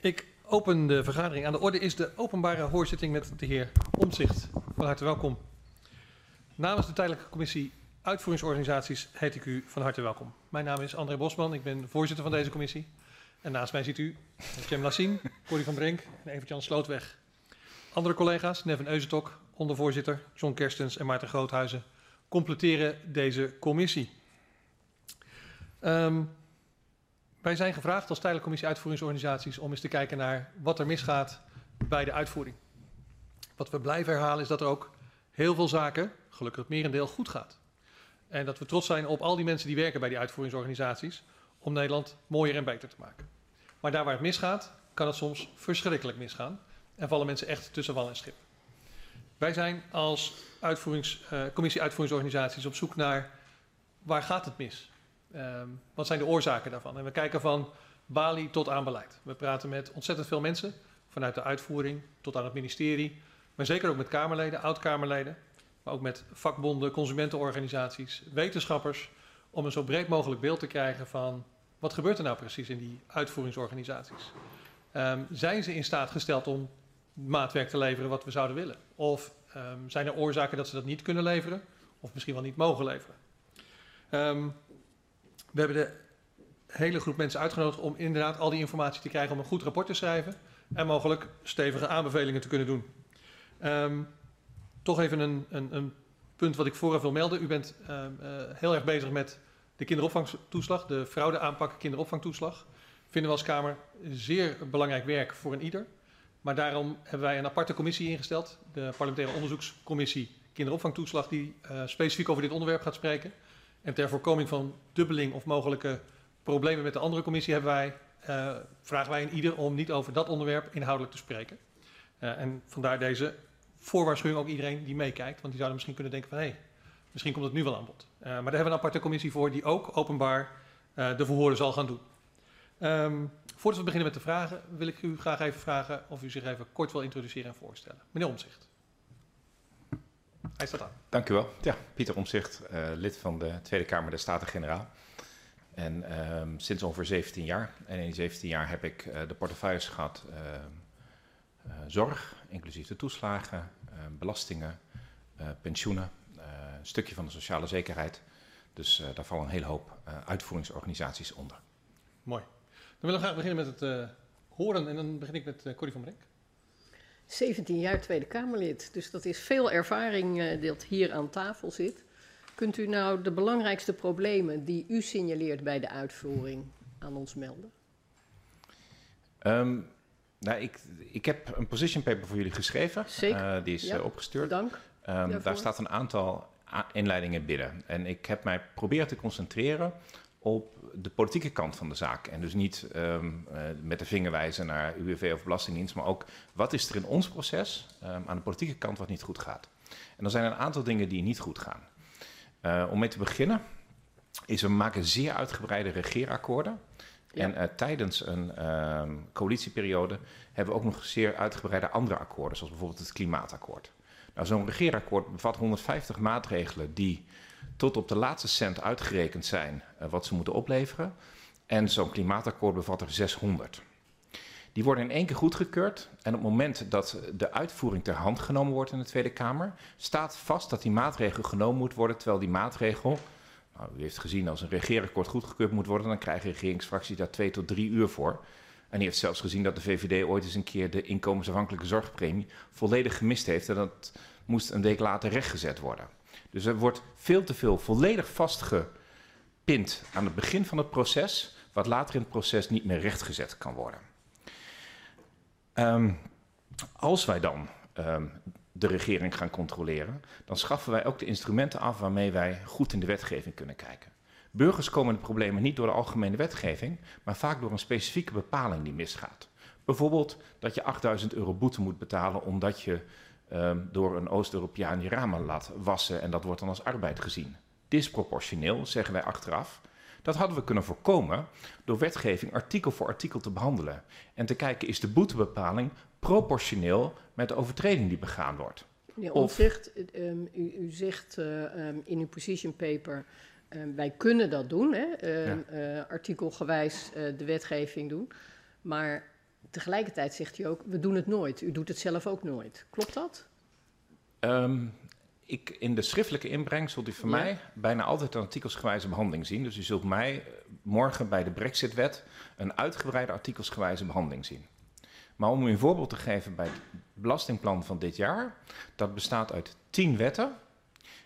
Ik open de vergadering. Aan de orde is de openbare hoorzitting met de heer Omzicht. Van harte welkom. Namens de tijdelijke commissie uitvoeringsorganisaties heet ik u van harte welkom. Mijn naam is André Bosman, ik ben voorzitter van deze commissie. En naast mij ziet u Jem Lassien, Corrie van Brink en Evert-Jan Slootweg. Andere collega's, Neven Euzentok, ondervoorzitter, John Kerstens en Maarten Groothuizen, completeren deze commissie. Um, wij zijn gevraagd als tijdelijke commissie uitvoeringsorganisaties om eens te kijken naar wat er misgaat bij de uitvoering. Wat we blijven herhalen is dat er ook heel veel zaken, gelukkig het merendeel, goed gaat. En dat we trots zijn op al die mensen die werken bij die uitvoeringsorganisaties om Nederland mooier en beter te maken. Maar daar waar het misgaat, kan het soms verschrikkelijk misgaan en vallen mensen echt tussen wal en schip. Wij zijn als uitvoerings, uh, commissie uitvoeringsorganisaties op zoek naar waar gaat het mis? Um, wat zijn de oorzaken daarvan? En we kijken van Bali tot aan beleid. We praten met ontzettend veel mensen, vanuit de uitvoering tot aan het ministerie, maar zeker ook met Kamerleden, oud-Kamerleden, maar ook met vakbonden, consumentenorganisaties, wetenschappers, om een zo breed mogelijk beeld te krijgen van wat gebeurt er nou precies in die uitvoeringsorganisaties. Um, zijn ze in staat gesteld om maatwerk te leveren wat we zouden willen? Of um, zijn er oorzaken dat ze dat niet kunnen leveren, of misschien wel niet mogen leveren? We hebben de hele groep mensen uitgenodigd om inderdaad al die informatie te krijgen om een goed rapport te schrijven en mogelijk stevige aanbevelingen te kunnen doen. Um, toch even een, een, een, punt wat ik vooraf wil melden. U bent um, uh, heel erg bezig met de kinderopvangtoeslag, de fraudeaanpak kinderopvangtoeslag. Vinden we als Kamer zeer belangrijk werk voor een ieder. Maar daarom hebben wij een aparte commissie ingesteld, de parlementaire onderzoekscommissie kinderopvangtoeslag, die uh, specifiek over dit onderwerp gaat spreken. En ter voorkoming van dubbeling of mogelijke problemen met de andere commissie hebben wij, uh, vragen wij in ieder om niet over dat onderwerp inhoudelijk te spreken. Uh, en vandaar deze voorwaarschuwing ook iedereen die meekijkt. Want die zouden misschien kunnen denken van hé, hey, misschien komt het nu wel aan bod. Uh, maar daar hebben we een aparte commissie voor die ook openbaar de verhoren zal gaan doen. Um, voordat we beginnen met de vragen wil ik u graag even vragen of u zich even kort wil introduceren en voorstellen. Meneer Omzicht. Hij staat aan. Dank u wel. Ja, Pieter Omzicht, uh, lid van de Tweede Kamer der Staten-Generaal. En um, sinds ongeveer 17 jaar. En in die 17 jaar heb ik uh, de portefeuilles gehad uh, zorg, inclusief de toeslagen, belastingen, pensioenen, een stukje van de sociale zekerheid. Dus daar vallen een hele hoop uitvoeringsorganisaties onder. Mooi. Dan willen we graag beginnen met het horen en dan begin ik met Corrie van Brink. 17 jaar Tweede Kamerlid, dus dat is veel ervaring uh, dat hier aan tafel zit. Kunt u nou de belangrijkste problemen die u signaleert bij de uitvoering aan ons melden? Um, nou, ik, ik heb een position paper voor jullie geschreven. Zeker. Uh, die is ja, uh, opgestuurd. Dank. Um, daar staat een aantal inleidingen binnen. En ik heb mij proberen te concentreren op de politieke kant van de zaak. En dus niet um, uh, met de vinger wijzen naar UWV of Belastingdienst, maar ook wat is er in ons proces um, aan de politieke kant wat niet goed gaat. En er zijn een aantal dingen die niet goed gaan. Uh, om mee te beginnen is we maken zeer uitgebreide regeerakkoorden. Ja. En uh, tijdens een um, coalitieperiode hebben we ook nog zeer uitgebreide andere akkoorden, zoals bijvoorbeeld het klimaatakkoord. Nou, zo'n regeerakkoord bevat 150 maatregelen die tot op de laatste cent uitgerekend zijn uh, wat ze moeten opleveren. En zo'n klimaatakkoord bevat er 600. Die worden in één keer goedgekeurd. En op het moment dat de uitvoering ter hand genomen wordt in de Tweede Kamer, staat vast dat die maatregel genomen moet worden. Terwijl die maatregel, nou, u heeft gezien, als een regeerakkoord goedgekeurd moet worden, dan krijgen regeringsfracties daar twee tot drie uur voor. En die heeft zelfs gezien dat de VVD ooit eens een keer de inkomensafhankelijke zorgpremie volledig gemist heeft. En dat moest een week later rechtgezet worden. Dus er wordt veel te veel volledig vastgepind aan het begin van het proces, wat later in het proces niet meer rechtgezet kan worden. Um, als wij dan um, de regering gaan controleren, dan schaffen wij ook de instrumenten af waarmee wij goed in de wetgeving kunnen kijken. Burgers komen de problemen niet door de algemene wetgeving, maar vaak door een specifieke bepaling die misgaat. Bijvoorbeeld dat je 8000 euro boete moet betalen omdat je um, door een Oost-Europeaan je ramen laat wassen en dat wordt dan als arbeid gezien. Disproportioneel, zeggen wij achteraf. Dat hadden we kunnen voorkomen door wetgeving artikel voor artikel te behandelen en te kijken is de boetebepaling proportioneel met de overtreding die begaan wordt. Meneer um, u, u zegt uh, um, in uw position paper, um, wij kunnen dat doen, hè? Ja. Uh, artikelgewijs uh, de wetgeving doen, maar tegelijkertijd zegt u ook, we doen het nooit. U doet het zelf ook nooit. Klopt dat? Ehm, ik, in de schriftelijke inbreng zult u van Ja. mij bijna altijd een artikelsgewijze behandeling zien. Dus u zult mij eh, morgen bij de Brexit-wet een uitgebreide artikelsgewijze behandeling zien. Maar om u een voorbeeld te geven bij het belastingplan van dit jaar, dat bestaat uit tien wetten.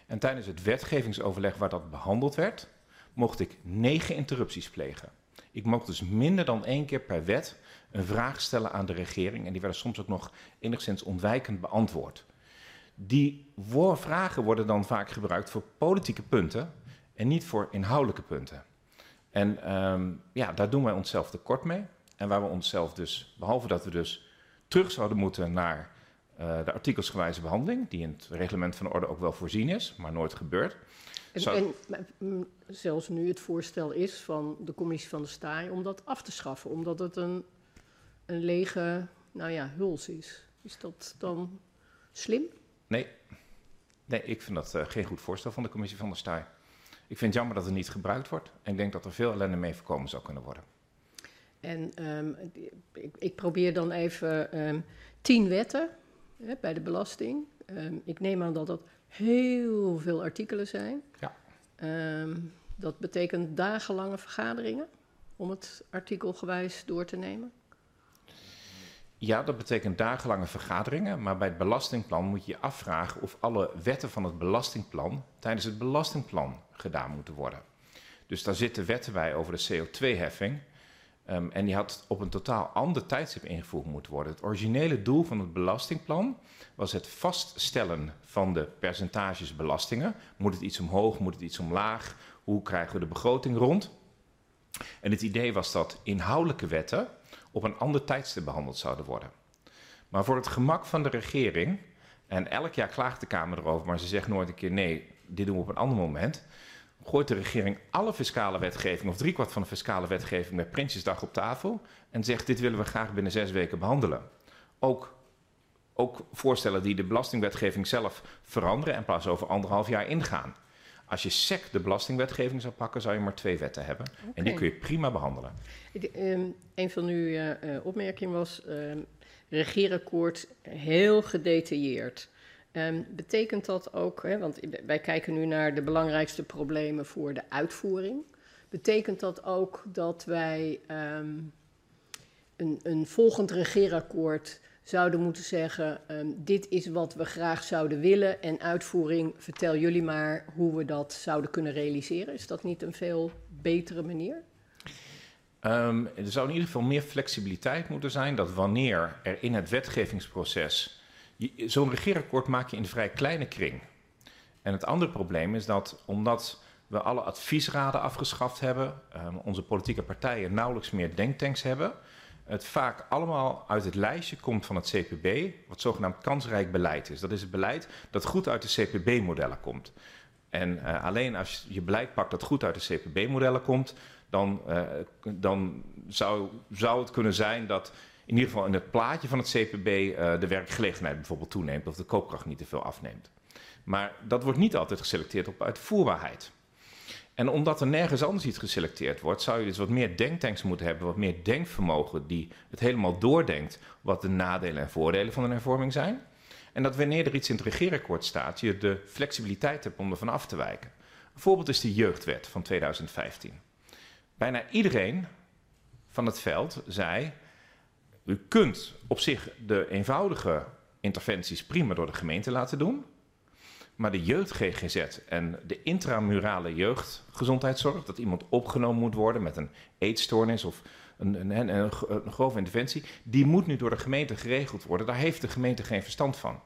En tijdens het wetgevingsoverleg waar dat behandeld werd, mocht ik negen interrupties plegen. Ik mocht dus minder dan één keer per wet een vraag stellen aan de regering. En die werden soms ook nog enigszins ontwijkend beantwoord. Die vragen worden dan vaak gebruikt voor politieke punten en niet voor inhoudelijke punten. En ehm, ja, daar doen wij onszelf tekort mee. En waar we onszelf dus, behalve dat we dus terug zouden moeten naar eh, de artikelsgewijze behandeling, die in het reglement van de orde ook wel voorzien is, maar nooit gebeurt. En, Zou- en maar, mm, zelfs nu het voorstel is van de commissie van de Staai om dat af te schaffen, omdat het een, een lege, nou ja, huls is. Is dat dan slim? Nee, nee ik vind dat eh, geen goed voorstel van de commissie van der Staaij. Ik vind het jammer dat het niet gebruikt wordt. En ik denk dat er veel ellende mee voorkomen zou kunnen worden. En ehm, ik, ik probeer dan even ehm, tien wetten hè, bij de belasting. Ehm, ik neem aan dat dat heel veel artikelen zijn. Ja. Dat betekent dagenlange vergaderingen om het artikelgewijs door te nemen. Ja, dat betekent dagenlange vergaderingen, maar bij het belastingplan moet je je afvragen of alle wetten van het belastingplan tijdens het belastingplan gedaan moeten worden. Dus daar zitten wetten bij over de CO2-heffing. ehm, en die had op een totaal ander tijdstip ingevoerd moeten worden. Het originele doel van het belastingplan was het vaststellen van de percentages belastingen. Moet het iets omhoog, moet het iets omlaag? Hoe krijgen we de begroting rond? En het idee was dat inhoudelijke wetten op een ander tijdstip behandeld zouden worden. Maar voor het gemak van de regering, en elk jaar klaagt de Kamer erover, maar ze zegt nooit een keer nee, dit doen we op een ander moment, gooit de regering alle fiscale wetgeving, of driekwart van de fiscale wetgeving, met Prinsjesdag op tafel en zegt dit willen we graag binnen zes weken behandelen. Ook, ook voorstellen die de belastingwetgeving zelf veranderen en pas over anderhalf jaar ingaan. Als je SEC de belastingwetgeving zou pakken, zou je maar twee wetten hebben. En die kun je prima behandelen. Ik- ehm, een van uw eh, eh, opmerkingen was ehm regeerakkoord heel gedetailleerd. Ehm, betekent dat ook, hè, want wij kijken nu naar de belangrijkste problemen voor de uitvoering. Betekent dat ook dat wij een, een volgend regeerakkoord zouden moeten zeggen: ehm, dit is wat we graag zouden willen en uitvoering, vertel jullie maar hoe we dat zouden kunnen realiseren? Is dat niet een veel betere manier? Ehm, er zou in ieder geval meer flexibiliteit moeten zijn dat wanneer er in het wetgevingsproces. Zo'n regeerakkoord maak je in een vrij kleine kring. En het andere probleem is dat omdat we alle adviesraden afgeschaft hebben, ehm, onze politieke partijen nauwelijks meer denktanks hebben, het vaak allemaal uit het lijstje komt van het CPB, wat zogenaamd kansrijk beleid is. Dat is het beleid dat goed uit de CPB-modellen komt. En eh, alleen als je beleid pakt dat goed uit de CPB-modellen komt, dan, eh, dan zou, zou het kunnen zijn dat in ieder geval in het plaatje van het CPB eh, de werkgelegenheid bijvoorbeeld toeneemt of de koopkracht niet te veel afneemt. Maar dat wordt niet altijd geselecteerd op uitvoerbaarheid. En omdat er nergens anders iets geselecteerd wordt, zou je dus wat meer denktanks moeten hebben, wat meer denkvermogen die het helemaal doordenkt wat de nadelen en voordelen van een hervorming zijn. En dat wanneer er iets in het regeerakkoord staat, je de flexibiliteit hebt om ervan af te wijken. Een voorbeeld is de jeugdwet van 2015. Bijna iedereen van het veld zei: U kunt op zich de eenvoudige interventies prima door de gemeente laten doen. Maar de jeugd-GGZ en de intramurale jeugdgezondheidszorg, dat iemand opgenomen moet worden met een eetstoornis of een, een, een, een, grove interventie, die moet nu door de gemeente geregeld worden. Daar heeft de gemeente geen verstand van.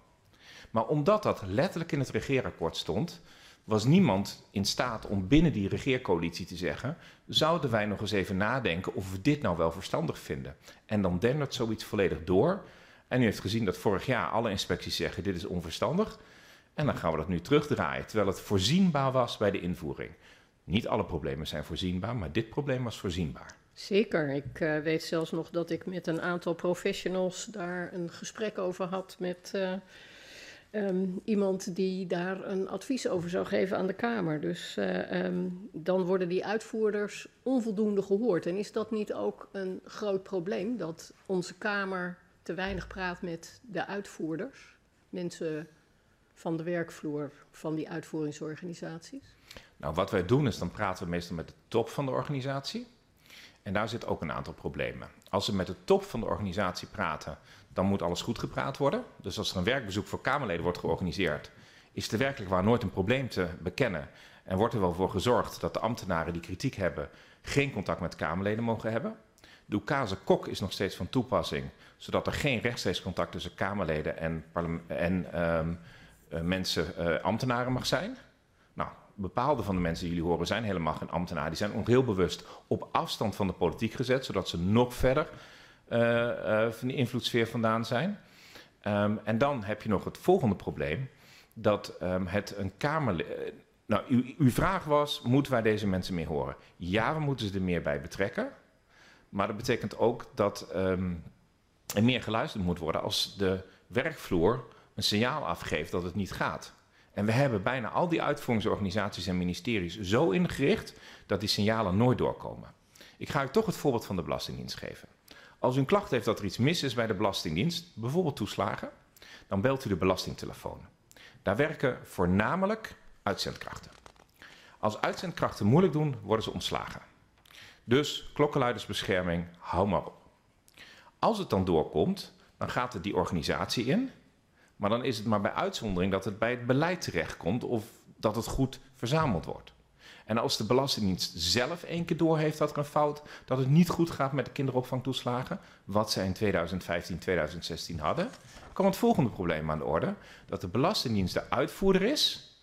Maar omdat dat letterlijk in het regeerakkoord stond, was niemand in staat om binnen die regeercoalitie te zeggen: zouden wij nog eens even nadenken of we dit nou wel verstandig vinden? En dan dendert zoiets volledig door. En u heeft gezien dat vorig jaar alle inspecties zeggen: dit is onverstandig. En dan gaan we dat nu terugdraaien, terwijl het voorzienbaar was bij de invoering. Niet alle problemen zijn voorzienbaar, maar dit probleem was voorzienbaar. Zeker. Ik eh, weet zelfs nog dat ik met een aantal professionals daar een gesprek over had met eh, ehm, iemand die daar een advies over zou geven aan de Kamer. Dus eh, ehm, dan worden die uitvoerders onvoldoende gehoord. En is dat niet ook een groot probleem dat onze Kamer te weinig praat met de uitvoerders, mensen van de werkvloer van die uitvoeringsorganisaties? Nou, wat wij doen is dan praten we meestal met de top van de organisatie. En daar zit ook een aantal problemen. Als we met de top van de organisatie praten, dan moet alles goed gepraat worden. Dus als er een werkbezoek voor Kamerleden wordt georganiseerd, is er werkelijk waar nooit een probleem te bekennen. En wordt er wel voor gezorgd dat de ambtenaren die kritiek hebben geen contact met Kamerleden mogen hebben. De Oekase kok is nog steeds van toepassing, zodat er geen rechtstreeks contact tussen Kamerleden en, en ehm, mensen uh, ambtenaren mag zijn. Nou, bepaalde van de mensen die jullie horen zijn helemaal geen ambtenaar. Die zijn ook heel bewust op afstand van de politiek gezet, zodat ze nog verder uh, van die invloedssfeer vandaan zijn. Um, en dan heb je nog het volgende probleem, dat um, het een Kamer... nou, uw, uw vraag was, moeten wij deze mensen meer horen? Ja, we moeten ze er meer bij betrekken. Maar dat betekent ook dat um, er meer geluisterd moet worden als de werkvloer een signaal afgeeft dat het niet gaat. En we hebben bijna al die uitvoeringsorganisaties en ministeries zo ingericht dat die signalen nooit doorkomen. Ik ga u toch het voorbeeld van de Belastingdienst geven. Als u een klacht heeft dat er iets mis is bij de Belastingdienst, bijvoorbeeld toeslagen, dan belt u de belastingtelefoon. Daar werken voornamelijk uitzendkrachten. Als uitzendkrachten moeilijk doen, worden ze ontslagen. Dus klokkenluidersbescherming, hou maar op. Als het dan doorkomt, dan gaat het die organisatie in maar dan is het maar bij uitzondering dat het bij het beleid terechtkomt of dat het goed verzameld wordt. En als de Belastingdienst zelf één keer door heeft dat er een fout, dat het niet goed gaat met de kinderopvangtoeslagen, wat zij in 2015, 2016 hadden, kwam het volgende probleem aan de orde: dat de Belastingdienst de uitvoerder is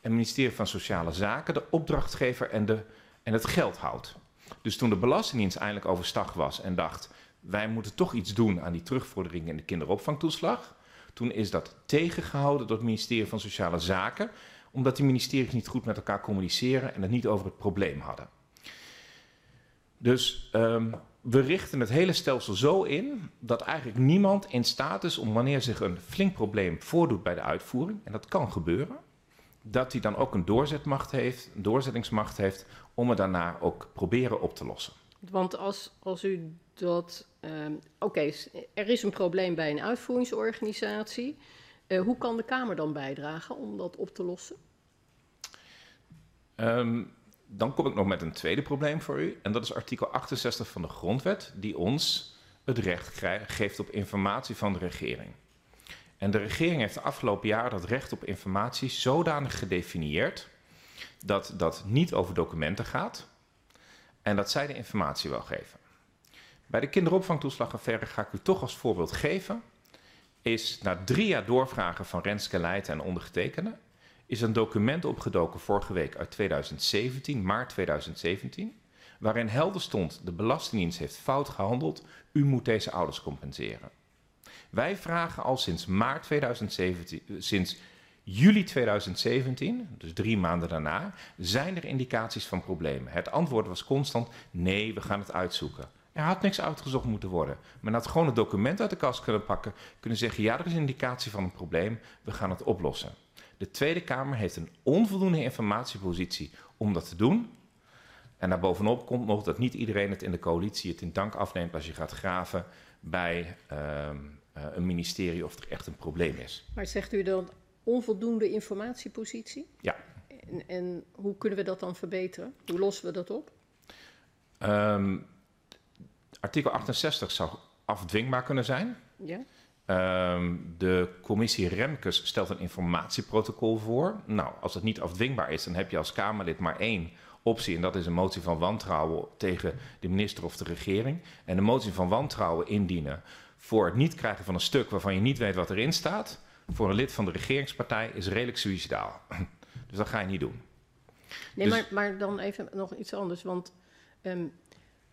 en het ministerie van Sociale Zaken de opdrachtgever en, de, en het geld houdt. Dus toen de Belastingdienst eindelijk overstag was en dacht: wij moeten toch iets doen aan die terugvordering in de kinderopvangtoeslag, toen is dat tegengehouden door het ministerie van Sociale Zaken, omdat die ministeries niet goed met elkaar communiceren en het niet over het probleem hadden. Dus um, we richten het hele stelsel zo in dat eigenlijk niemand in staat is om wanneer zich een flink probleem voordoet bij de uitvoering, en dat kan gebeuren, dat hij dan ook een doorzetmacht heeft, een doorzettingsmacht heeft om het daarna ook proberen op te lossen. Want als, als u dat. Um, Oké, er is een probleem bij een uitvoeringsorganisatie. Uh, hoe kan de Kamer dan bijdragen om dat op te lossen? Um, dan kom ik nog met een tweede probleem voor u. En dat is artikel 68 van de Grondwet, die ons het recht geeft op informatie van de regering. En de regering heeft de afgelopen jaren dat recht op informatie zodanig gedefinieerd dat dat niet over documenten gaat en dat zij de informatie wel geven. Bij de kinderopvangtoeslagaffaire ga ik u toch als voorbeeld geven. Is na drie jaar doorvragen van Renske Leijten en ondergetekende... is een document opgedoken vorige week uit 2017, maart 2017... waarin helder stond, de Belastingdienst heeft fout gehandeld... u moet deze ouders compenseren. Wij vragen al sinds maart 2017, sinds juli 2017, dus drie maanden daarna, zijn er indicaties van problemen. Het antwoord was constant: nee, we gaan het uitzoeken. Er had niks uitgezocht moeten worden. Men had gewoon het document uit de kast kunnen pakken, kunnen zeggen: ja, er is een indicatie van een probleem, we gaan het oplossen. De Tweede Kamer heeft een onvoldoende informatiepositie om dat te doen. En daarbovenop komt nog dat niet iedereen het in de coalitie het in dank afneemt als je gaat graven bij uh, uh, een ministerie of er echt een probleem is. Maar zegt u dan onvoldoende informatiepositie? Ja. En, en hoe kunnen we dat dan verbeteren? Hoe lossen we dat op? Um, artikel 68 zou afdwingbaar kunnen zijn. Ja. Um, de commissie Remkes stelt een informatieprotocol voor. Nou, als het niet afdwingbaar is, dan heb je als Kamerlid maar één optie. En dat is een motie van wantrouwen tegen de minister of de regering. En een motie van wantrouwen indienen voor het niet krijgen van een stuk waarvan je niet weet wat erin staat. Voor een lid van de regeringspartij is redelijk suicidaal. Dus dat ga je niet doen. Nee, dus... maar, maar dan even nog iets anders. Want um,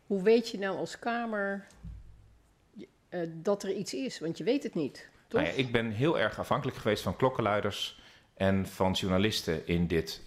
hoe weet je nou als Kamer uh, dat er iets is? Want je weet het niet. Nou ja, ik ben heel erg afhankelijk geweest van klokkenluiders en van journalisten in dit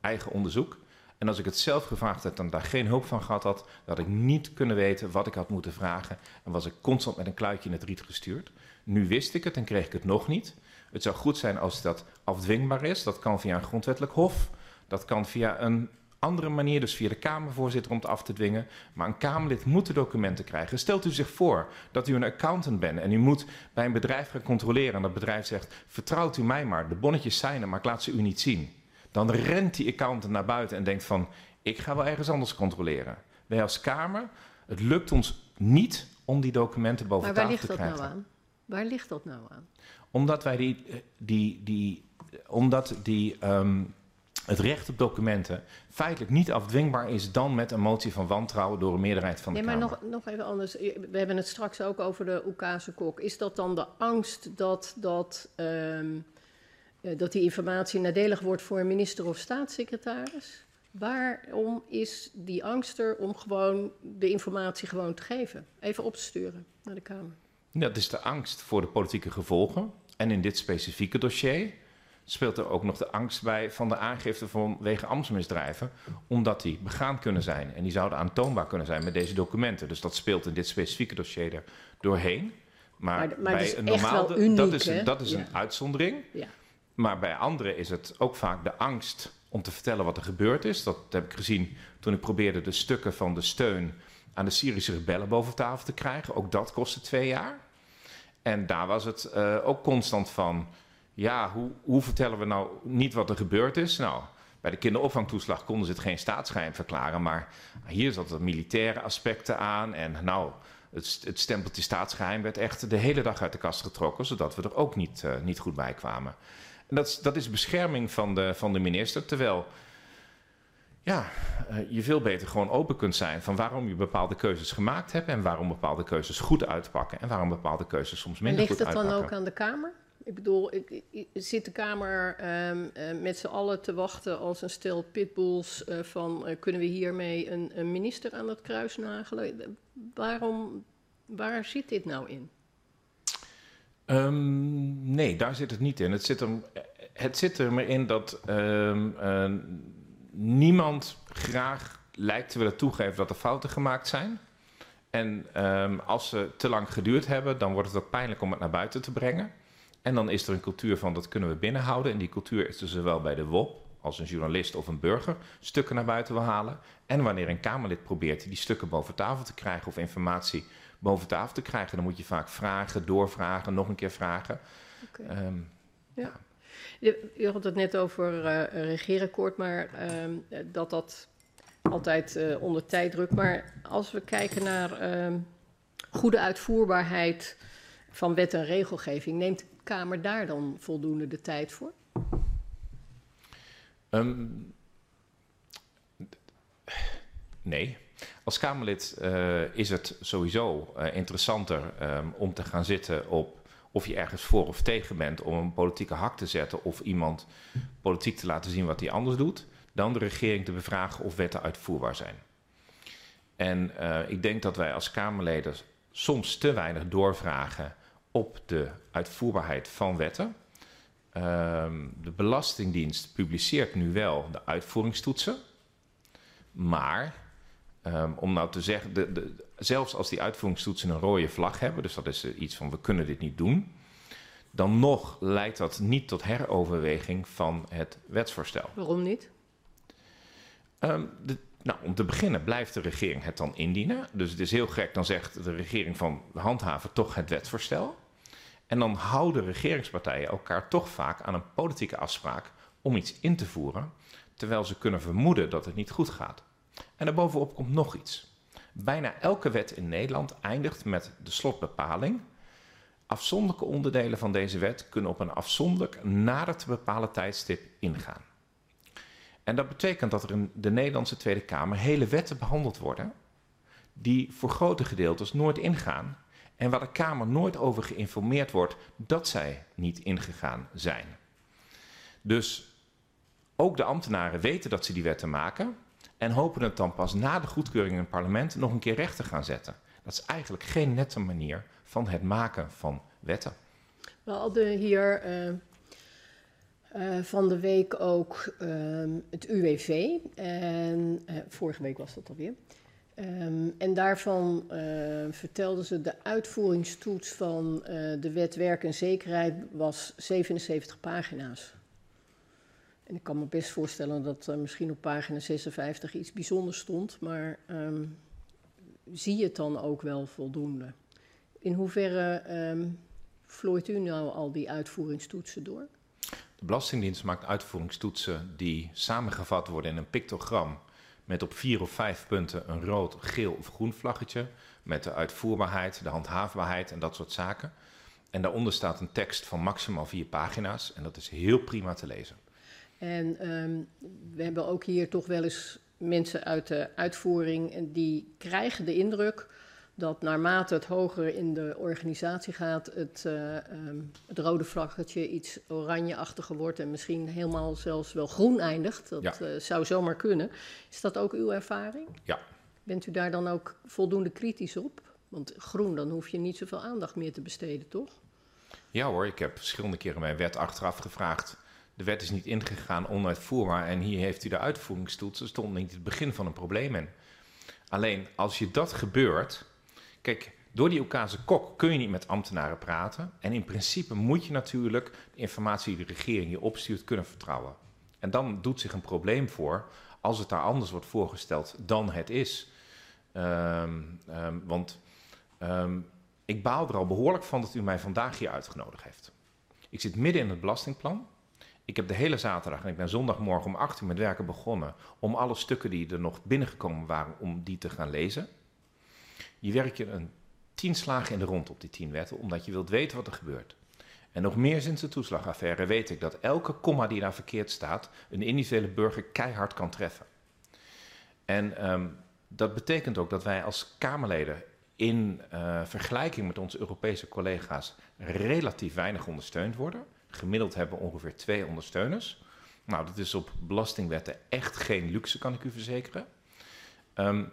eigen onderzoek. En als ik het zelf gevraagd had en daar geen hulp van gehad had, had ik niet kunnen weten wat ik had moeten vragen. En was ik constant met een kluitje in het riet gestuurd. Nu wist ik het en kreeg ik het nog niet. Het zou goed zijn als dat afdwingbaar is. Dat kan via een grondwettelijk hof. Dat kan via een andere manier, dus via de Kamervoorzitter om het af te dwingen. Maar een Kamerlid moet de documenten krijgen. Stelt u zich voor dat u een accountant bent en u moet bij een bedrijf gaan controleren. En dat bedrijf zegt: Vertrouwt u mij maar, de bonnetjes zijn er, maar ik laat ze u niet zien. Dan rent die accountant naar buiten en denkt: van, Ik ga wel ergens anders controleren. Wij als Kamer, het lukt ons niet om die documenten boven tafel te krijgen. Maar waar ligt dat nou aan? Waar ligt dat nou aan? Omdat wij die, die, die, omdat die um, het recht op documenten feitelijk niet afdwingbaar is dan met een motie van wantrouwen door een meerderheid van de nee, Kamer. maar nog, nog even anders. We hebben het straks ook over de Oekase kok. Is dat dan de angst dat, dat, um, dat die informatie nadelig wordt voor een minister of staatssecretaris? Waarom is die angst er om gewoon de informatie gewoon te geven? Even op te sturen naar de Kamer. Dat is de angst voor de politieke gevolgen. En in dit specifieke dossier speelt er ook nog de angst bij van de aangifte vanwege ambtsmisdrijven, omdat die begaan kunnen zijn. En die zouden aantoonbaar kunnen zijn met deze documenten. Dus dat speelt in dit specifieke dossier er doorheen. Maar, maar, maar bij een normaal, uniek, dat is, dat is ja. een uitzondering. Ja. Maar bij anderen is het ook vaak de angst om te vertellen wat er gebeurd is. Dat heb ik gezien toen ik probeerde de stukken van de steun aan de Syrische rebellen boven tafel te krijgen. Ook dat kostte twee jaar. En daar was het uh, ook constant van ja, hoe, hoe vertellen we nou niet wat er gebeurd is? Nou, bij de kinderopvangtoeslag konden ze het geen staatsgeheim verklaren, maar hier zat er militaire aspecten aan. En nou, het, het stempeltje staatsgeheim werd echt de hele dag uit de kast getrokken, zodat we er ook niet, uh, niet goed bij kwamen. En dat, dat is bescherming van de, van de minister, terwijl ja, uh, je veel beter gewoon open kunt zijn van waarom je bepaalde keuzes gemaakt hebt en waarom bepaalde keuzes goed uitpakken en waarom bepaalde keuzes soms minder goed uitpakken. Ligt het dan ook aan de Kamer? Ik bedoel, ik, zit de Kamer um, uh, met z'n allen te wachten als een stel pitbulls uh, van uh, kunnen we hiermee een, een, minister aan het kruis nagelen? Waarom, waar zit dit nou in? Um, nee, daar zit het niet in. Het zit er, het zit er maar in dat um, niemand graag lijkt te willen toegeven dat er fouten gemaakt zijn. En als ze te lang geduurd hebben, dan wordt het ook pijnlijk om het naar buiten te brengen. En dan is er een cultuur van dat kunnen we binnenhouden. En die cultuur is er zowel bij de WOP als een journalist of een burger stukken naar buiten wil halen. En wanneer een Kamerlid probeert die stukken boven tafel te krijgen of informatie boven tafel te krijgen, dan moet je vaak vragen, doorvragen, nog een keer vragen. Okay. Um, ja. Je, je, had het net over uh, regeerakkoord, maar um, dat dat altijd uh, onder tijddruk. Maar als we kijken naar um, goede uitvoerbaarheid van wet en regelgeving, neemt Kamer daar dan voldoende de tijd voor? Um, nee. Als Kamerlid uh, is het sowieso uh, interessanter um, om te gaan zitten op of je ergens voor of tegen bent om een politieke hak te zetten of iemand politiek te laten zien wat hij anders doet, dan de regering te bevragen of wetten uitvoerbaar zijn. En uh, ik denk dat wij als Kamerleden soms te weinig doorvragen op de uitvoerbaarheid van wetten. Um, de Belastingdienst publiceert nu wel de uitvoeringstoetsen. Maar um, om nou te zeggen, de, de, zelfs als die uitvoeringstoetsen een rode vlag hebben, dus dat is iets van we kunnen dit niet doen, dan nog leidt dat niet tot heroverweging van het wetsvoorstel. Waarom niet? Um, de, nou, om te beginnen blijft de regering het dan indienen. Dus het is heel gek, dan zegt de regering van handhaven toch het wetsvoorstel. En dan houden regeringspartijen elkaar toch vaak aan een politieke afspraak om iets in te voeren, terwijl ze kunnen vermoeden dat het niet goed gaat. En daarbovenop komt nog iets. Bijna elke wet in Nederland eindigt met de slotbepaling. Afzonderlijke onderdelen van deze wet kunnen op een afzonderlijk nader te bepalen tijdstip ingaan. En dat betekent dat er in de Nederlandse Tweede Kamer hele wetten behandeld worden die voor grote gedeeltes nooit ingaan en waar de Kamer nooit over geïnformeerd wordt dat zij niet ingegaan zijn. Dus ook de ambtenaren weten dat ze die wetten maken en hopen het dan pas na de goedkeuring in het parlement nog een keer recht te gaan zetten. Dat is eigenlijk geen nette manier van het maken van wetten. We hadden hier uh, uh, van de week ook uh, het UWV, en, vorige week was dat alweer. Ehm, en daarvan uh, vertelden ze de uitvoeringstoets van uh, de wet werk en zekerheid was 77 pagina's. En ik kan me best voorstellen dat misschien op pagina 56 iets bijzonders stond, maar um, zie je het dan ook wel voldoende? In hoeverre um, vlooit u nou al die uitvoeringstoetsen door? De Belastingdienst maakt uitvoeringstoetsen die samengevat worden in een pictogram met op vier of vijf punten een rood, geel of groen vlaggetje met de uitvoerbaarheid, de handhaafbaarheid en dat soort zaken. En daaronder staat een tekst van maximaal vier pagina's en dat is heel prima te lezen. En um, we hebben ook hier toch wel eens mensen uit de uitvoering en die krijgen de indruk dat naarmate het hoger in de organisatie gaat, het, uh, um, het rode vlaggetje iets oranjeachtiger wordt en misschien helemaal zelfs wel groen eindigt. Dat ja. uh, zou zomaar kunnen. Is dat ook uw ervaring? Ja. Bent u daar dan ook voldoende kritisch op? Want groen, dan hoef je niet zoveel aandacht meer te besteden, toch? Ja hoor, ik heb verschillende keren mijn wet achteraf gevraagd. De wet is niet ingegaan, onuitvoerbaar. En hier heeft u de uitvoeringstoets. Er stond niet het begin van een probleem in. Alleen als je dat gebeurt, Kijk, door die Oekase kok kun je niet met ambtenaren praten. En in principe moet je natuurlijk de informatie die de regering je opstuurt kunnen vertrouwen. En dan doet zich een probleem voor als het daar anders wordt voorgesteld dan het is. Um, um, want um, ik baal er al behoorlijk van dat u mij vandaag hier uitgenodigd heeft. Ik zit midden in het belastingplan. Ik heb de hele zaterdag en ik ben zondagmorgen om 8 uur met werken begonnen om alle stukken die er nog binnengekomen waren, om die te gaan lezen. Je werkt je een tien slagen in de rond op die tien wetten, omdat je wilt weten wat er gebeurt. En nog meer sinds de toeslagaffaire weet ik dat elke komma die daar verkeerd staat, een individuele burger keihard kan treffen. En um, dat betekent ook dat wij als Kamerleden in uh, vergelijking met onze Europese collega's relatief weinig ondersteund worden. Gemiddeld hebben we ongeveer twee ondersteuners. Nou, dat is op belastingwetten echt geen luxe, kan ik u verzekeren. Um,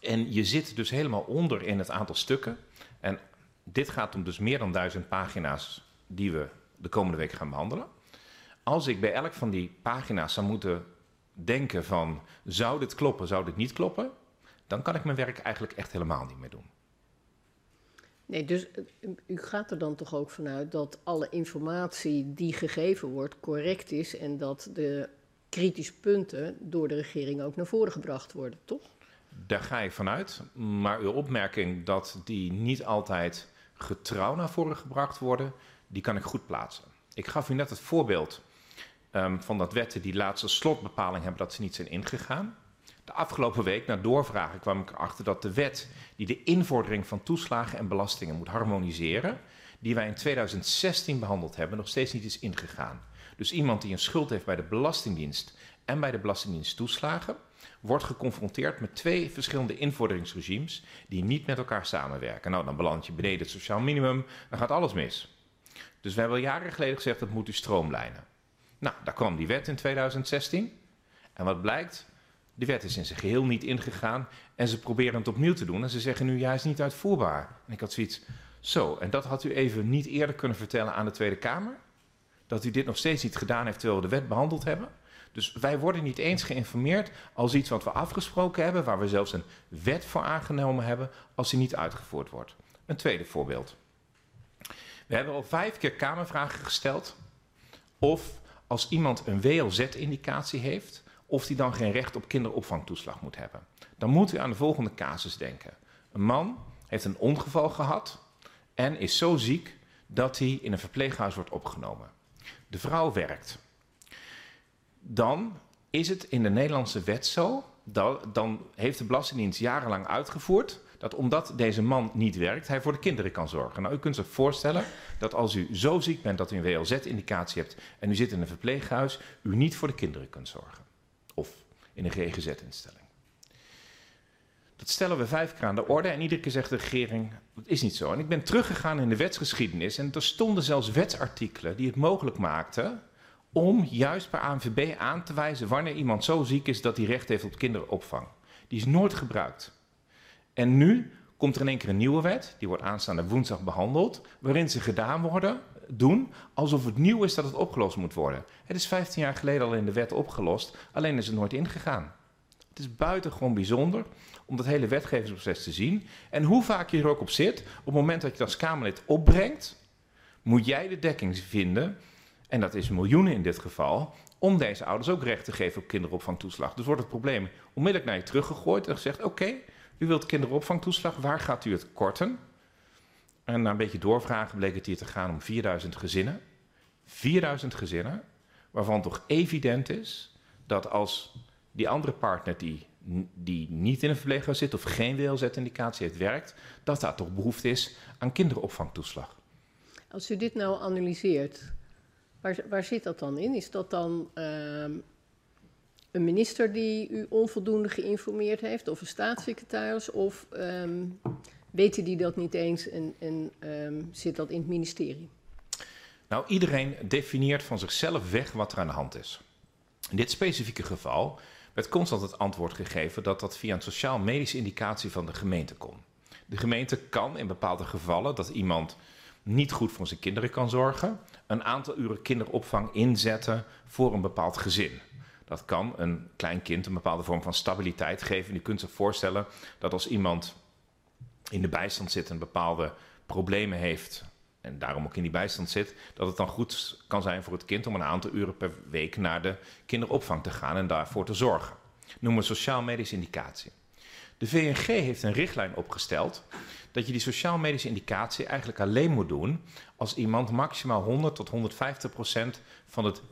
en je zit dus helemaal onder in het aantal stukken. En dit gaat om dus meer dan duizend pagina's die we de komende week gaan behandelen. Als ik bij elk van die pagina's zou moeten denken van zou dit kloppen, zou dit niet kloppen, dan kan ik mijn werk eigenlijk echt helemaal niet meer doen. Nee, dus u gaat er dan toch ook vanuit dat alle informatie die gegeven wordt correct is en dat de kritische punten door de regering ook naar voren gebracht worden, toch? Daar ga ik vanuit. Maar uw opmerking dat die niet altijd getrouw naar voren gebracht worden, die kan ik goed plaatsen. Ik gaf u net het voorbeeld um, van dat wetten die laatste slotbepaling hebben dat ze niet zijn ingegaan. De afgelopen week, na doorvragen, kwam ik erachter dat de wet die de invordering van toeslagen en belastingen moet harmoniseren, die wij in 2016 behandeld hebben, nog steeds niet is ingegaan. Dus iemand die een schuld heeft bij de Belastingdienst en bij de Belastingdienst toeslagen, wordt geconfronteerd met twee verschillende invorderingsregimes die niet met elkaar samenwerken. Nou, dan beland je beneden het sociaal minimum, dan gaat alles mis. Dus we hebben al jaren geleden gezegd dat moet u stroomlijnen. Nou, daar kwam die wet in 2016. En wat blijkt? De wet is in zijn geheel niet ingegaan en ze proberen het opnieuw te doen. En ze zeggen nu, ja, is niet uitvoerbaar. En ik had zoiets, zo, en dat had u even niet eerder kunnen vertellen aan de Tweede Kamer? Dat u dit nog steeds niet gedaan heeft terwijl we de wet behandeld hebben? Dus wij worden niet eens geïnformeerd als iets wat we afgesproken hebben, waar we zelfs een wet voor aangenomen hebben, als die niet uitgevoerd wordt. Een tweede voorbeeld. We hebben al vijf keer Kamervragen gesteld of als iemand een WLZ-indicatie heeft, of die dan geen recht op kinderopvangtoeslag moet hebben. Dan moet u aan de volgende casus denken. Een man heeft een ongeval gehad en is zo ziek dat hij in een verpleeghuis wordt opgenomen. De vrouw werkt dan is het in de Nederlandse wet zo, dat, dan heeft de Belastingdienst jarenlang uitgevoerd dat omdat deze man niet werkt, hij voor de kinderen kan zorgen. Nou, u kunt zich voorstellen dat als u zo ziek bent dat u een WLZ-indicatie hebt en u zit in een verpleeghuis, u niet voor de kinderen kunt zorgen. Of in een GGZ-instelling. Dat stellen we vijf keer aan de orde en iedere keer zegt de regering, dat is niet zo. En ik ben teruggegaan in de wetsgeschiedenis en er stonden zelfs wetsartikelen die het mogelijk maakten om juist bij ANVB aan te wijzen wanneer iemand zo ziek is dat hij recht heeft op kinderopvang. Die is nooit gebruikt. En nu komt er in één keer een nieuwe wet, die wordt aanstaande woensdag behandeld, waarin ze gedaan worden, doen alsof het nieuw is dat het opgelost moet worden. Het is 15 jaar geleden al in de wet opgelost, alleen is het nooit ingegaan. Het is buitengewoon bijzonder om dat hele wetgevingsproces te zien. En hoe vaak je er ook op zit, op het moment dat je dat als Kamerlid opbrengt, moet jij de dekking vinden, en dat is miljoenen in dit geval, om deze ouders ook recht te geven op kinderopvangtoeslag. Dus wordt het probleem onmiddellijk naar je teruggegooid en gezegd: Oké, u wilt kinderopvangtoeslag, waar gaat u het korten? En na een beetje doorvragen bleek het hier te gaan om 4000 gezinnen. 4000 gezinnen, waarvan toch evident is dat als die andere partner die, die niet in een verpleeghuis zit of geen WLZ-indicatie heeft werkt, dat daar toch behoefte is aan kinderopvangtoeslag. Als u dit nou analyseert, waar, waar zit dat dan in? Is dat dan ehm, een minister die u onvoldoende geïnformeerd heeft, of een staatssecretaris, of ehm, weten die dat niet eens en, en ehm, zit dat in het ministerie? Nou, iedereen definieert van zichzelf weg wat er aan de hand is. In dit specifieke geval werd constant het antwoord gegeven dat dat via een sociaal-medische indicatie van de gemeente kon. De gemeente kan in bepaalde gevallen dat iemand niet goed voor zijn kinderen kan zorgen, een aantal uren kinderopvang inzetten voor een bepaald gezin. Dat kan een klein kind een bepaalde vorm van stabiliteit geven. Je kunt zich voorstellen dat als iemand in de bijstand zit en bepaalde problemen heeft, en daarom ook in die bijstand zit, dat het dan goed kan zijn voor het kind om een aantal uren per week naar de kinderopvang te gaan en daarvoor te zorgen. Noemen we sociaal-medische indicatie. De VNG heeft een richtlijn opgesteld dat je die sociaal-medische indicatie eigenlijk alleen moet doen als iemand maximaal 100 tot 150 procent van, het,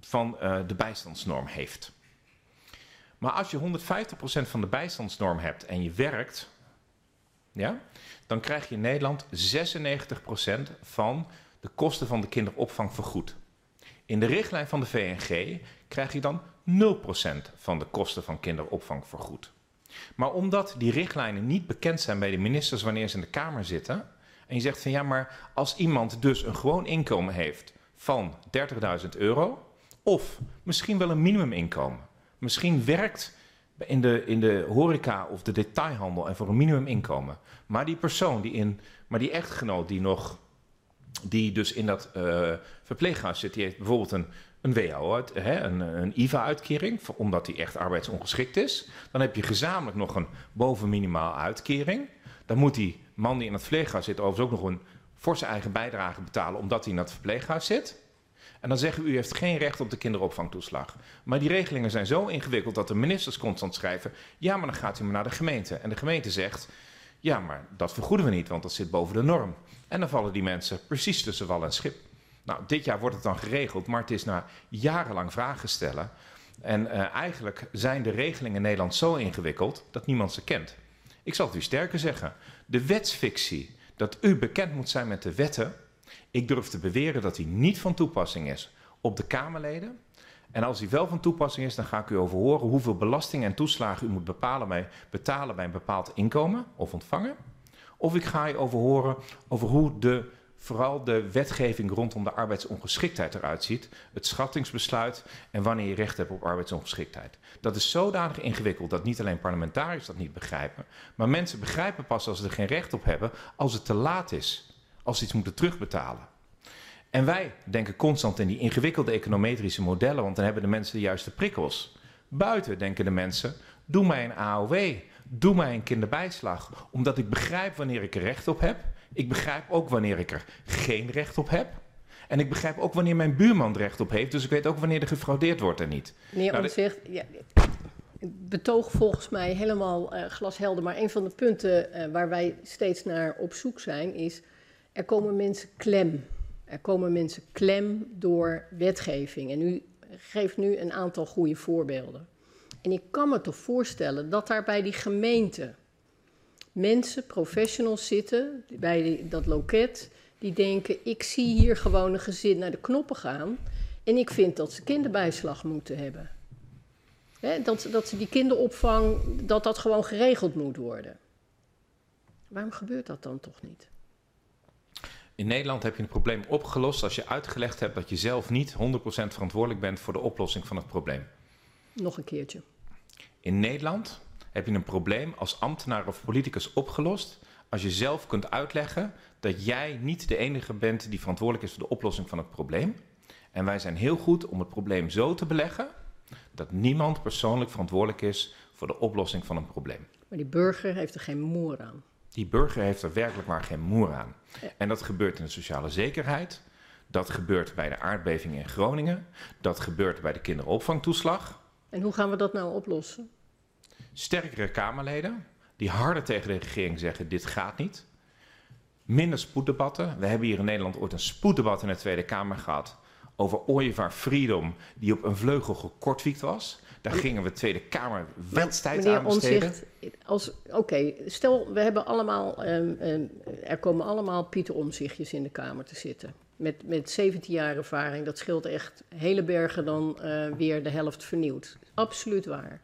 van uh, de bijstandsnorm heeft. Maar als je 150 procent van de bijstandsnorm hebt en je werkt, ja, dan krijg je in Nederland 96% van de kosten van de kinderopvang vergoed. In de richtlijn van de VNG krijg je dan 0% van de kosten van kinderopvang vergoed. Maar omdat die richtlijnen niet bekend zijn bij de ministers wanneer ze in de Kamer zitten, en je zegt van ja, maar als iemand dus een gewoon inkomen heeft van 30.000 euro, of misschien wel een minimuminkomen, misschien werkt in de, in de horeca of de detailhandel en voor een minimuminkomen. Maar die persoon, die in, maar die echtgenoot die nog, die dus in dat uh, verpleeghuis zit, die heeft bijvoorbeeld een, een WHO, hè, een, een IVA-uitkering, omdat hij echt arbeidsongeschikt is. Dan heb je gezamenlijk nog een bovenminimaal uitkering. Dan moet die man die in het verpleeghuis zit overigens ook nog een forse eigen bijdrage betalen, omdat hij in dat verpleeghuis zit. En dan zeggen u, u heeft geen recht op de kinderopvangtoeslag. Maar die regelingen zijn zo ingewikkeld dat de ministers constant schrijven... ja, maar dan gaat u maar naar de gemeente. En de gemeente zegt, ja, maar dat vergoeden we niet, want dat zit boven de norm. En dan vallen die mensen precies tussen wal en schip. Nou, dit jaar wordt het dan geregeld, maar het is na jarenlang vragen stellen. En uh, eigenlijk zijn de regelingen in Nederland zo ingewikkeld dat niemand ze kent. Ik zal het u sterker zeggen. De wetsfictie, dat u bekend moet zijn met de wetten ik durf te beweren dat hij niet van toepassing is op de Kamerleden. En als hij wel van toepassing is, dan ga ik u over horen hoeveel belasting en toeslagen u moet bepalen bij, betalen bij een bepaald inkomen of ontvangen. Of ik ga je over horen over hoe de, vooral de wetgeving rondom de arbeidsongeschiktheid eruit ziet. Het schattingsbesluit en wanneer je recht hebt op arbeidsongeschiktheid. Dat is zodanig ingewikkeld dat niet alleen parlementariërs dat niet begrijpen. Maar mensen begrijpen pas als ze er geen recht op hebben als het te laat is als ze iets moeten terugbetalen. En wij denken constant in die ingewikkelde econometrische modellen, want dan hebben de mensen de juiste prikkels. Buiten denken de mensen, doe mij een AOW, doe mij een kinderbijslag, omdat ik begrijp wanneer ik er recht op heb. Ik begrijp ook wanneer ik er geen recht op heb. En ik begrijp ook wanneer mijn buurman recht op heeft, dus ik weet ook wanneer er gefraudeerd wordt en niet. Meneer nou, zegt, ja, betoog volgens mij helemaal uh, glashelder, maar een van de punten uh, waar wij steeds naar op zoek zijn is er komen mensen klem. Er komen mensen klem door wetgeving. En u geeft nu een aantal goede voorbeelden. En ik kan me toch voorstellen dat daar bij die gemeente mensen, professionals zitten, bij dat loket, die denken: ik zie hier gewoon een gezin naar de knoppen gaan. En ik vind dat ze kinderbijslag moeten hebben. dat, dat ze die kinderopvang, dat dat gewoon geregeld moet worden. Waarom gebeurt dat dan toch niet? In Nederland heb je het probleem opgelost als je uitgelegd hebt dat je zelf niet 100% verantwoordelijk bent voor de oplossing van het probleem. Nog een keertje. In Nederland heb je een probleem als ambtenaar of politicus opgelost als je zelf kunt uitleggen dat jij niet de enige bent die verantwoordelijk is voor de oplossing van het probleem. En wij zijn heel goed om het probleem zo te beleggen dat niemand persoonlijk verantwoordelijk is voor de oplossing van een probleem. Maar die burger heeft er geen moer aan. Die burger heeft er werkelijk maar geen moer aan. Ja. En dat gebeurt in de sociale zekerheid. Dat gebeurt bij de aardbeving in Groningen. Dat gebeurt bij de kinderopvangtoeslag. En hoe gaan we dat nou oplossen? Sterkere Kamerleden die harder tegen de regering zeggen: dit gaat niet. Minder spoeddebatten. We hebben hier in Nederland ooit een spoeddebat in de Tweede Kamer gehad over Ooievaar Freedom, die op een vleugel gekortwiekt was. Daar gingen we Tweede Kamer wedstrijd aan besteden. Oké, stel we hebben allemaal, ehm, ehm, er komen allemaal Pieter Omzichtjes in de Kamer te zitten. Met, met 17 jaar ervaring, dat scheelt echt hele bergen dan eh, weer de helft vernieuwd. Absoluut waar.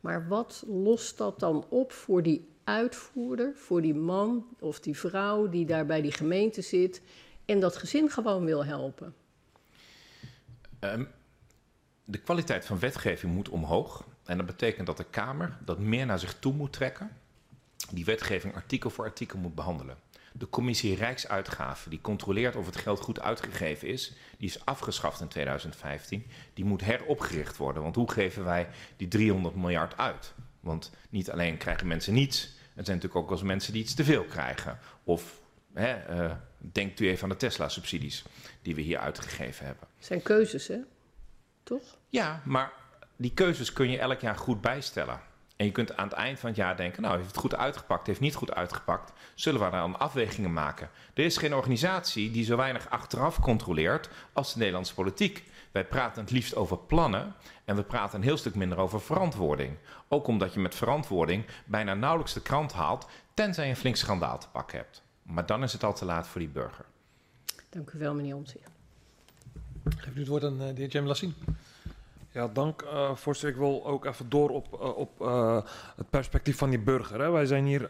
Maar wat lost dat dan op voor die uitvoerder, voor die man of die vrouw die daar bij die gemeente zit en dat gezin gewoon wil helpen? Ehm, de kwaliteit van wetgeving moet omhoog. En dat betekent dat de Kamer dat meer naar zich toe moet trekken. Die wetgeving artikel voor artikel moet behandelen. De commissie Rijksuitgaven, die controleert of het geld goed uitgegeven is, die is afgeschaft in 2015. Die moet heropgericht worden. Want hoe geven wij die 300 miljard uit? Want niet alleen krijgen mensen niets, er zijn natuurlijk ook wel eens mensen die iets te veel krijgen. Of hè, eh, denkt u even aan de Tesla-subsidies die we hier uitgegeven hebben. Het zijn keuzes, hè? Toch? Ja, maar die keuzes kun je elk jaar goed bijstellen. En je kunt aan het eind van het jaar denken, nou, heeft het goed uitgepakt, heeft niet goed uitgepakt. Zullen we dan afwegingen maken? Er is geen organisatie die zo weinig achteraf controleert als de Nederlandse politiek. Wij praten het liefst over plannen en we praten een heel stuk minder over verantwoording. Ook omdat je met verantwoording bijna nauwelijks de krant haalt, tenzij je een flink schandaal te pakken hebt. Maar dan is het al te laat voor die burger. Dank u wel, meneer Omtzigt. Geef nu het woord aan eh, de heer Jem Lassien. Ja, dank eh voorzitter. Ik wil ook even door op, eh, op eh, het perspectief van die burger. Hè. Wij zijn hier,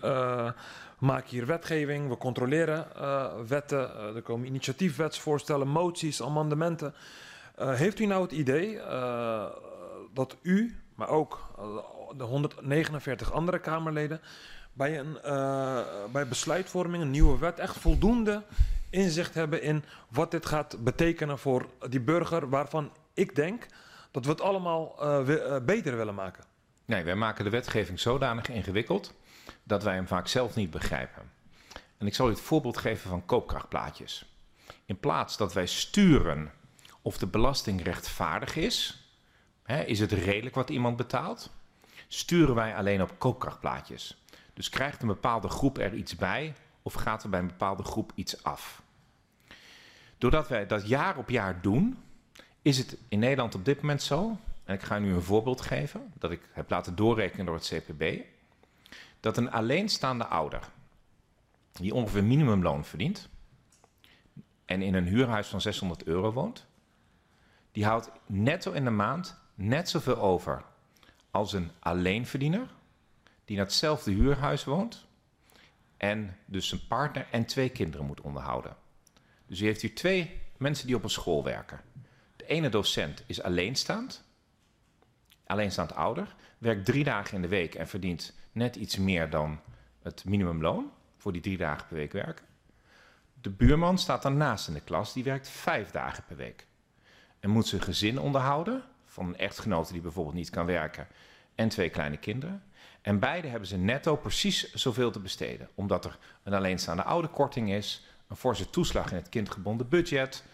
maken hier wetgeving, we controleren wetten, er komen initiatiefwetsvoorstellen, moties, amendementen. Heeft u nou het idee dat u, maar ook de 149 andere Kamerleden, bij, een, bij besluitvorming, een nieuwe wet, echt voldoende inzicht hebben in wat dit gaat betekenen voor die burger, waarvan ik denk dat we het allemaal eh, eh, beter willen maken. Nee, wij maken de wetgeving zodanig ingewikkeld dat wij hem vaak zelf niet begrijpen. En ik zal u het voorbeeld geven van koopkrachtplaatjes. In plaats dat wij sturen of de belasting rechtvaardig is, hè, is het redelijk wat iemand betaalt, sturen wij alleen op koopkrachtplaatjes. Dus krijgt een bepaalde groep er iets bij of gaat er bij een bepaalde groep iets af? Doordat wij dat jaar op jaar doen, is het in Nederland op dit moment zo, en ik ga nu een voorbeeld geven, dat ik heb laten doorrekenen door het CPB, dat een alleenstaande ouder, die ongeveer minimumloon verdient, en in een huurhuis van 600 euro woont, die houdt netto in de maand net zoveel over als een alleenverdiener, die in hetzelfde huurhuis woont, en dus zijn partner en twee kinderen moet onderhouden. Dus u heeft hier twee mensen die op een school werken. Ene docent is alleenstaand, alleenstaand ouder, werkt drie dagen in de week en verdient net iets meer dan het minimumloon voor die drie dagen per week werken. De buurman staat daarnaast in de klas, die werkt vijf dagen per week. En moet zijn gezin onderhouden van een echtgenote die bijvoorbeeld niet kan werken en twee kleine kinderen. En beide hebben ze netto precies zoveel te besteden, omdat er een alleenstaande ouderkorting is, een forse toeslag in het kindgebonden budget,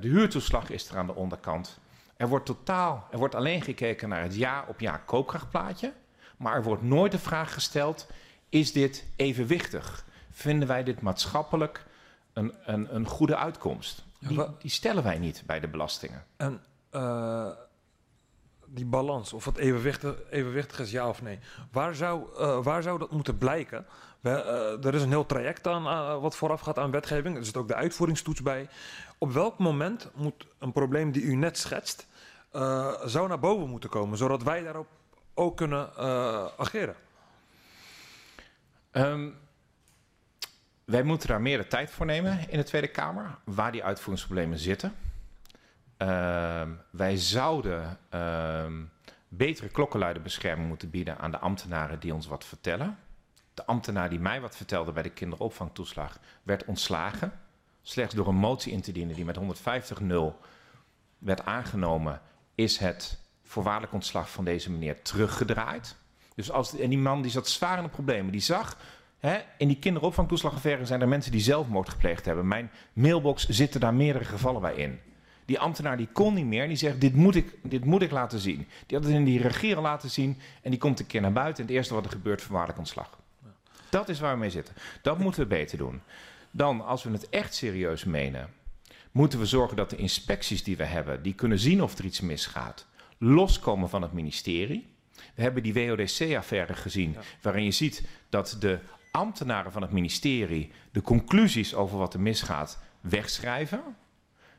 de huurtoeslag is er aan de onderkant. Er wordt totaal, er wordt alleen gekeken naar het jaar op jaar koopkrachtplaatje, maar er wordt nooit de vraag gesteld: is dit evenwichtig? Vinden wij dit maatschappelijk een, een, een goede uitkomst? Die, die stellen wij niet bij de belastingen. En eh, die balans, of het evenwichtig, evenwichtig is ja of nee, waar zou, eh, waar zou dat moeten blijken? We, eh, er is een heel traject aan, eh, wat vooraf gaat aan wetgeving. Er zit ook de uitvoeringstoets bij. Op welk moment moet een probleem die u net schetst, zou naar boven moeten komen, zodat wij daarop ook kunnen ageren? Ehm, wij moeten daar meer de tijd voor nemen in de Tweede Kamer, waar die uitvoeringsproblemen zitten. Ehm, wij zouden ehm, betere klokkenluiderbescherming moeten bieden aan de ambtenaren die ons wat vertellen. De ambtenaar die mij wat vertelde bij de kinderopvangtoeslag werd ontslagen. Slechts door een motie in te dienen die met 150-0 werd aangenomen, is het voorwaardelijk ontslag van deze meneer teruggedraaid. Dus als, en die man die zat zwaar in de problemen. Die zag, hè, in die kinderopvangtoeslagaffaire zijn er mensen die zelfmoord gepleegd hebben. Mijn mailbox zitten daar meerdere gevallen bij in. Die ambtenaar die kon niet meer. Die zegt, dit moet ik, dit moet ik laten zien. Die had het in die regeren laten zien. En die komt een keer naar buiten. En het eerste wat er gebeurt, voorwaardelijk ontslag. Dat is waar we mee zitten. Dat moeten we beter doen. Dan, als we het echt serieus menen, moeten we zorgen dat de inspecties die we hebben, die kunnen zien of er iets misgaat, loskomen van het ministerie. We hebben die WODC-affaire gezien, waarin je ziet dat de ambtenaren van het ministerie de conclusies over wat er misgaat wegschrijven.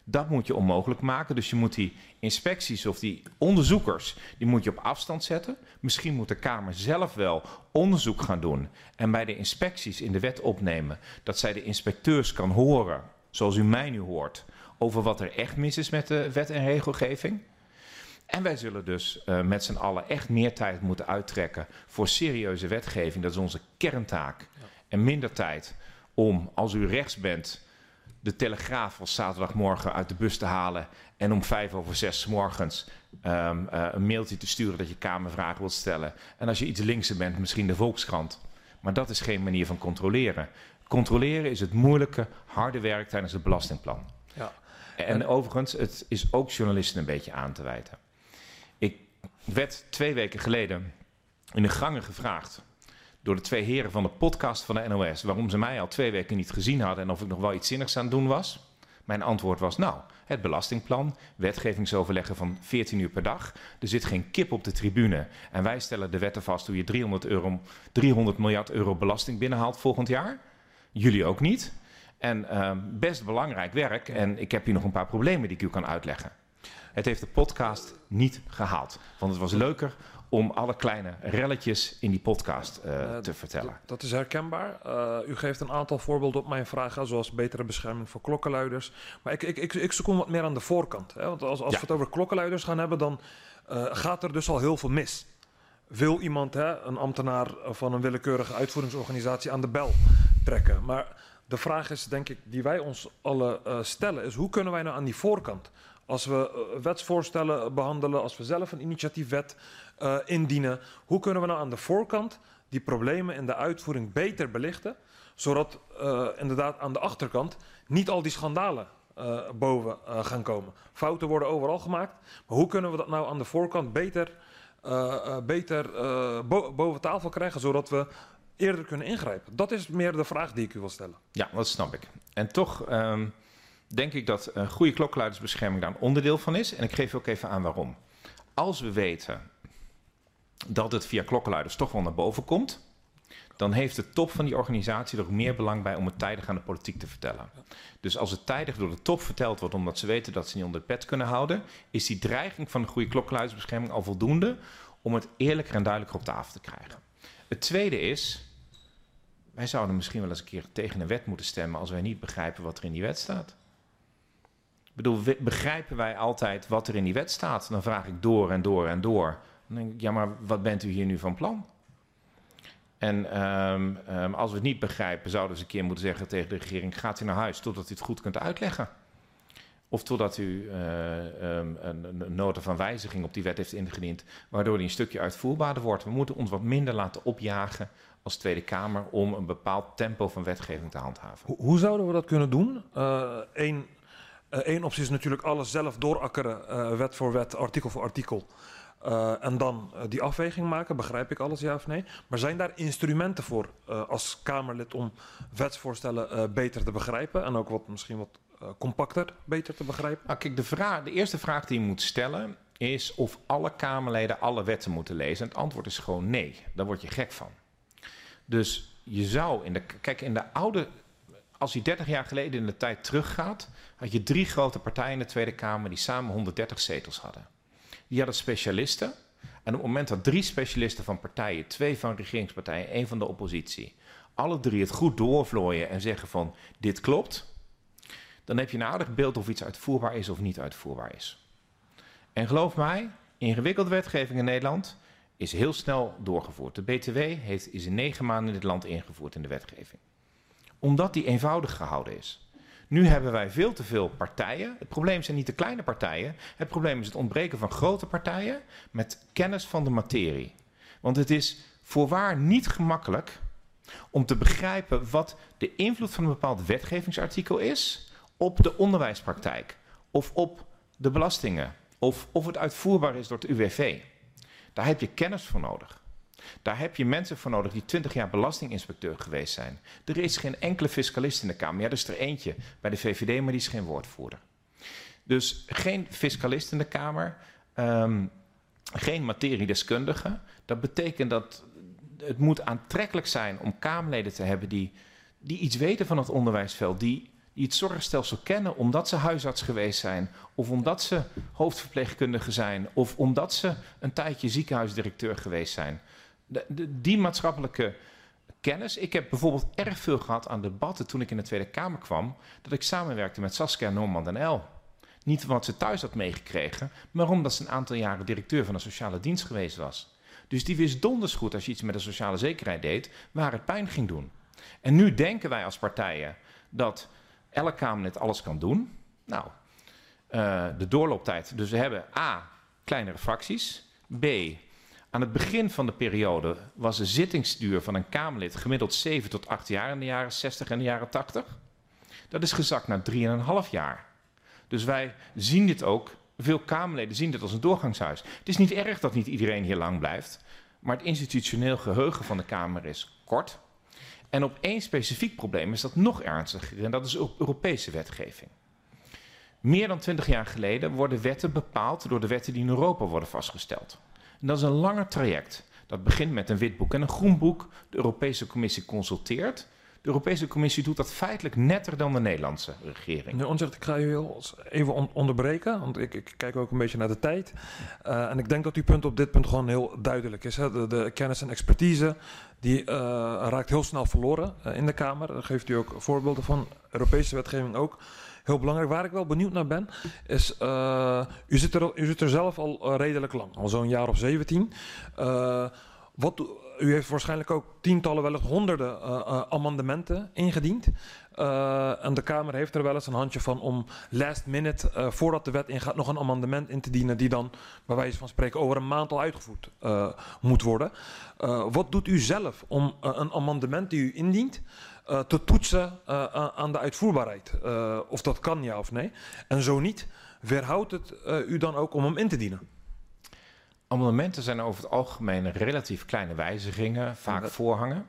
Dat moet je onmogelijk maken. Dus je moet die inspecties of die onderzoekers, die moet je op afstand zetten. Misschien moet de Kamer zelf wel onderzoek gaan doen. En bij de inspecties in de wet opnemen dat zij de inspecteurs kan horen, zoals u mij nu hoort, over wat er echt mis is met de wet en regelgeving. En wij zullen dus uh, met z'n allen echt meer tijd moeten uittrekken voor serieuze wetgeving. Dat is onze kerntaak. Ja. En minder tijd om, als u rechts bent, de Telegraaf als zaterdagmorgen uit de bus te halen en om vijf over zes morgens um, uh, een mailtje te sturen dat je Kamervragen wilt stellen. En als je iets linkser bent, misschien de Volkskrant. Maar dat is geen manier van controleren. Controleren is het moeilijke, harde werk tijdens het belastingplan. Ja. En, en overigens, het is ook journalisten een beetje aan te wijten. Ik werd twee weken geleden in de gangen gevraagd door de twee heren van de podcast van de NOS waarom ze mij al twee weken niet gezien hadden en of ik nog wel iets zinnigs aan het doen was. Mijn antwoord was nou, het belastingplan, wetgevingsoverleggen van 14 uur per dag. Er zit geen kip op de tribune en wij stellen de wetten vast hoe je 300, euro, 300 miljard euro belasting binnenhaalt volgend jaar. Jullie ook niet. En uh, best belangrijk werk en ik heb hier nog een paar problemen die ik u kan uitleggen. Het heeft de podcast niet gehaald, want het was leuker om alle kleine relletjes in die podcast uh, te vertellen. Dat is herkenbaar. Uh, u geeft een aantal voorbeelden op mijn vragen, zoals betere bescherming voor klokkenluiders. Maar ik, ik, ik, ik zoek wat meer aan de voorkant. Hè? Want als, als ja. we het over klokkenluiders gaan hebben, dan gaat er dus al heel veel mis. Wil iemand, hè, een ambtenaar van een willekeurige uitvoeringsorganisatie, aan de bel trekken? Maar de vraag is, denk ik, die wij ons alle stellen, is hoe kunnen wij nou aan die voorkant als we wetsvoorstellen behandelen, als we zelf een initiatiefwet uh, indienen. Hoe kunnen we nou aan de voorkant die problemen in de uitvoering beter belichten, zodat uh, inderdaad aan de achterkant niet al die schandalen uh, boven gaan komen. Fouten worden overal gemaakt, maar hoe kunnen we dat nou aan de voorkant beter, beter bo boven tafel krijgen, zodat we eerder kunnen ingrijpen? Dat is meer de vraag die ik u wil stellen. Ja, dat snap ik. En toch um, denk ik dat een goede klokkenluidersbescherming daar een onderdeel van is. En ik geef ook even aan waarom. Als we weten dat het via klokkenluiders toch wel naar boven komt, dan heeft de top van die organisatie er meer belang bij om het tijdig aan de politiek te vertellen. Dus als het tijdig door de top verteld wordt, omdat ze weten dat ze niet onder de pet kunnen houden, is die dreiging van de goede klokkenluidersbescherming al voldoende om het eerlijker en duidelijker op tafel te krijgen. Het tweede is, wij zouden misschien wel eens een keer tegen een wet moeten stemmen als wij niet begrijpen wat er in die wet staat. Ik bedoel, begrijpen wij altijd wat er in die wet staat? Dan vraag ik door en door en door. Dan denk ik, ja, maar wat bent u hier nu van plan? En um, um, als we het niet begrijpen, zouden eens een keer moeten zeggen tegen de regering: gaat u naar huis totdat u het goed kunt uitleggen. Of totdat u uh, um, een, een nota van wijziging op die wet heeft ingediend, waardoor die een stukje uitvoerbaarder wordt. We moeten ons wat minder laten opjagen als Tweede Kamer om een bepaald tempo van wetgeving te handhaven. Hoe, zouden we dat kunnen doen? Eén uh, uh, optie is natuurlijk alles zelf doorakkeren, wet voor wet, artikel voor artikel. Uh, en dan uh, die afweging maken, begrijp ik alles ja of nee. Maar zijn daar instrumenten voor uh, als Kamerlid om wetsvoorstellen beter te begrijpen en ook wat, misschien wat compacter beter te begrijpen? Nou, kijk, de, vraag, de eerste vraag die je moet stellen is of alle Kamerleden alle wetten moeten lezen. En het antwoord is gewoon nee. Daar word je gek van. Dus je zou in de. Kijk, in de oude. Als je 30 jaar geleden in de tijd teruggaat, had je drie grote partijen in de Tweede Kamer die samen 130 zetels hadden. Die hadden specialisten. En op het moment dat drie specialisten van partijen, twee van regeringspartijen, één van de oppositie, alle drie het goed doorvlooien en zeggen van dit klopt, dan heb je een aardig beeld of iets uitvoerbaar is of niet uitvoerbaar is. En geloof mij, ingewikkelde wetgeving in Nederland is heel snel doorgevoerd. De BTW heeft, is in negen maanden in dit land ingevoerd in de wetgeving. Omdat die eenvoudig gehouden is. Nu hebben wij veel te veel partijen. Het probleem zijn niet de kleine partijen. Het probleem is het ontbreken van grote partijen met kennis van de materie. Want het is voorwaar niet gemakkelijk om te begrijpen wat de invloed van een bepaald wetgevingsartikel is op de onderwijspraktijk of op de belastingen of of het uitvoerbaar is door het UWV. Daar heb je kennis voor nodig. Daar heb je mensen voor nodig die 20 jaar belastinginspecteur geweest zijn. Er is geen enkele fiscalist in de Kamer. Ja, er is er eentje bij de VVD, maar die is geen woordvoerder. Dus geen fiscalist in de Kamer, ehm, geen materiedeskundige. Dat betekent dat het moet aantrekkelijk zijn om Kamerleden te hebben die, die iets weten van het onderwijsveld, die, die het zorgstelsel kennen omdat ze huisarts geweest zijn, of omdat ze hoofdverpleegkundige zijn, of omdat ze een tijdje ziekenhuisdirecteur geweest zijn. De, die maatschappelijke kennis. Ik heb bijvoorbeeld erg veel gehad aan debatten toen ik in de Tweede Kamer kwam, dat ik samenwerkte met Saskia Norman en El. Niet wat ze thuis had meegekregen, maar omdat ze een aantal jaren directeur van een sociale dienst geweest was. Dus die wist donders goed als je iets met de sociale zekerheid deed, waar het pijn ging doen. En nu denken wij als partijen dat elk Kamerlid alles kan doen. Nou, uh, de doorlooptijd. Dus we hebben A, kleinere fracties. B, aan het begin van de periode was de zittingsduur van een Kamerlid gemiddeld 7 tot 8 jaar in de jaren 60 en de jaren 80. Dat is gezakt naar 3,5 jaar. Dus wij zien dit ook, veel Kamerleden zien dit als een doorgangshuis. Het is niet erg dat niet iedereen hier lang blijft, maar het institutioneel geheugen van de Kamer is kort. En op één specifiek probleem is dat nog ernstiger en dat is Europese wetgeving. Meer dan 20 jaar geleden worden wetten bepaald door de wetten die in Europa worden vastgesteld. Dat is een langer traject. Dat begint met een witboek en een groenboek. De Europese Commissie consulteert. De Europese Commissie doet dat feitelijk netter dan de Nederlandse regering. Onzicht, ik ga u even onderbreken, want ik, ik, kijk ook een beetje naar de tijd. Uh, en ik denk dat uw punt op dit punt gewoon heel duidelijk is. Hè? De, kennis en expertise die uh, raakt heel snel verloren uh, in de Kamer. Daar geeft u ook voorbeelden van. Europese wetgeving ook heel belangrijk. Waar ik wel benieuwd naar ben, is, uh, u, zit er, u zit er zelf al redelijk lang, al zo'n jaar of 17. Uh, wat, u heeft waarschijnlijk ook tientallen, wellicht honderden amendementen ingediend. en de Kamer heeft er wel eens een handje van om last minute, voordat de wet ingaat, nog een amendement in te dienen. die dan, bij wijze van spreken, over een maand al uitgevoerd moet worden. wat doet u zelf om een amendement die u indient uh, te toetsen uh, aan de uitvoerbaarheid. Uh, of dat kan ja of nee. En zo niet, weerhoudt het u dan ook om hem in te dienen? Amendementen zijn over het algemeen relatief kleine wijzigingen, vaak voorhangen.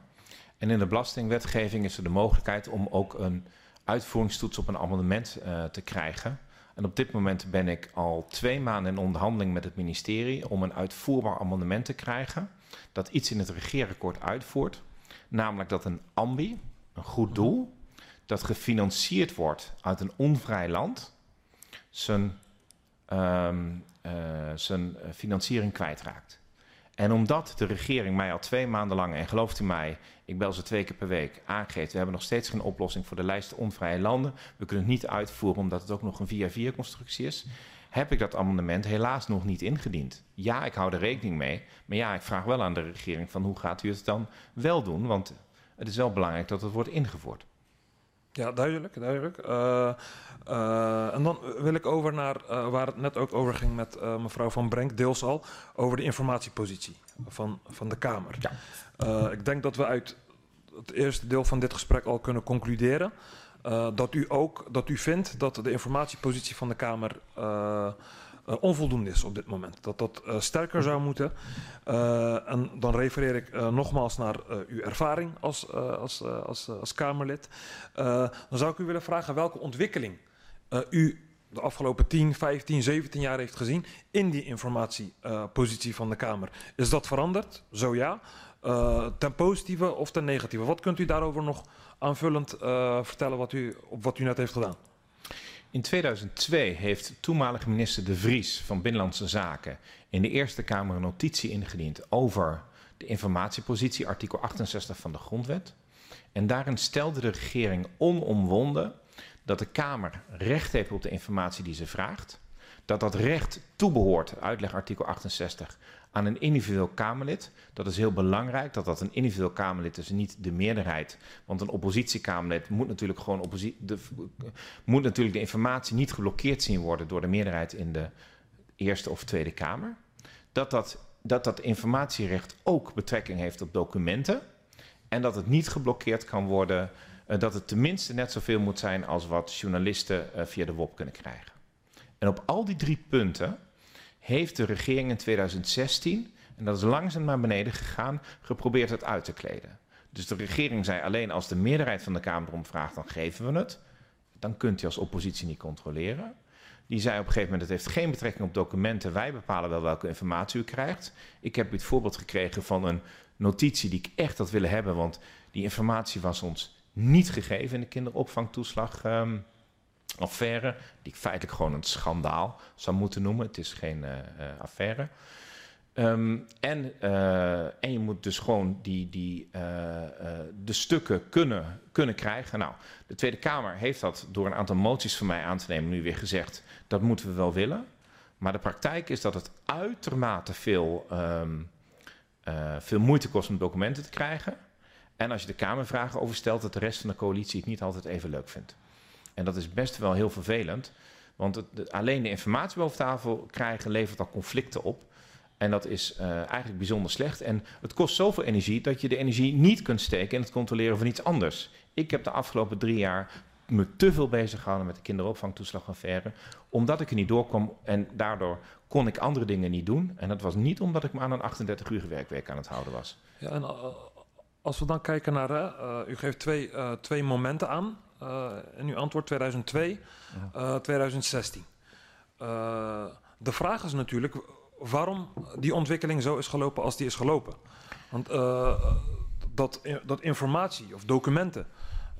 En in de belastingwetgeving is er de mogelijkheid om ook een uitvoeringstoets op een amendement te krijgen. En op dit moment ben ik al twee maanden in onderhandeling met het ministerie om een uitvoerbaar amendement te krijgen. Dat iets in het regeerakkoord uitvoert. Namelijk dat een ambi, een goed doel, dat gefinancierd wordt uit een onvrij land, zijn, um, uh, zijn financiering kwijtraakt. En omdat de regering mij al twee maanden lang, en gelooft u mij, ik bel ze twee keer per week, aangeeft, we hebben nog steeds geen oplossing voor de lijst onvrije landen, we kunnen het niet uitvoeren omdat het ook nog een via-via constructie is, heb ik dat amendement helaas nog niet ingediend. Ja, ik hou er rekening mee, maar ja, ik vraag wel aan de regering van hoe gaat u het dan wel doen, want het is wel belangrijk dat het wordt ingevoerd. Ja, duidelijk, duidelijk. Uh, uh, en dan wil ik over naar uh, waar het net ook over ging met mevrouw Van Brenk, deels al, over de informatiepositie van, van de Kamer. Ja. ik denk dat we uit het eerste deel van dit gesprek al kunnen concluderen dat u ook dat u vindt dat de informatiepositie van de Kamer onvoldoende is op dit moment. Dat dat uh, sterker zou moeten. Uh, en dan refereer ik nogmaals naar uw ervaring als, als, als, als Kamerlid. dan zou ik u willen vragen welke ontwikkeling u de afgelopen 10, 15, 17 jaar heeft gezien in die informatiepositie van de Kamer. Is dat veranderd? Zo ja. ten positieve of ten negatieve? Wat kunt u daarover nog aanvullend vertellen wat u, op wat u net heeft gedaan? In 2002 heeft toenmalige minister De Vries van Binnenlandse Zaken in de Eerste Kamer een notitie ingediend over de informatiepositie, artikel 68 van de Grondwet. En daarin stelde de regering onomwonden dat de Kamer recht heeft op de informatie die ze vraagt. Dat dat recht toebehoort, uitleg artikel 68, aan een individueel Kamerlid. Dat is heel belangrijk, dat dat een individueel Kamerlid is niet de meerderheid. Want een oppositiekamerlid moet natuurlijk gewoon opposi de, moet natuurlijk de informatie niet geblokkeerd zien worden door de meerderheid in de Eerste of Tweede Kamer. Dat dat dat dat informatierecht ook betrekking heeft op documenten. En dat het niet geblokkeerd kan worden. eh, dat het tenminste net zoveel moet zijn als wat journalisten eh, via de WOP kunnen krijgen. En op al die drie punten heeft de regering in 2016, en dat is langzaam naar beneden gegaan, geprobeerd het uit te kleden. Dus de regering zei alleen als de meerderheid van de Kamer erom vraagt, dan geven we het. Dan kunt u als oppositie niet controleren. Die zei op een gegeven moment, het heeft geen betrekking op documenten. Wij bepalen wel welke informatie u krijgt. Ik heb het voorbeeld gekregen van een notitie die ik echt had willen hebben. Want die informatie was ons niet gegeven in de kinderopvangtoeslag ehm, affaire. Die ik feitelijk gewoon een schandaal zou moeten noemen. Het is geen eh, eh, affaire. Ehm, en, eh, en je moet dus gewoon die, die, de stukken kunnen, kunnen krijgen. Nou, de Tweede Kamer heeft dat door een aantal moties van mij aan te nemen nu weer gezegd. Dat moeten we wel willen. Maar de praktijk is dat het uitermate veel, ehm, eh, veel moeite kost om documenten te krijgen. En als je de Kamer vragen over stelt, dat de rest van de coalitie het niet altijd even leuk vindt. En dat is best wel heel vervelend. Want het, alleen de informatie boven tafel krijgen levert al conflicten op. En dat is eh, eigenlijk bijzonder slecht. En het kost zoveel energie dat je de energie niet kunt steken in het controleren van iets anders. Ik heb de afgelopen drie jaar me te veel bezig gehouden met de kinderopvangtoeslagaffaire. Omdat ik er niet doorkwam en daardoor kon ik andere dingen niet doen. En dat was niet omdat ik me aan een 38 uur werkweek aan het houden was. Ja, en eh, als we dan kijken naar, eh, u geeft twee, twee momenten aan eh, in uw antwoord 2002, eh, 2016. Eh, de vraag is natuurlijk waarom die ontwikkeling zo is gelopen als die is gelopen. Want eh, dat, dat informatie of documenten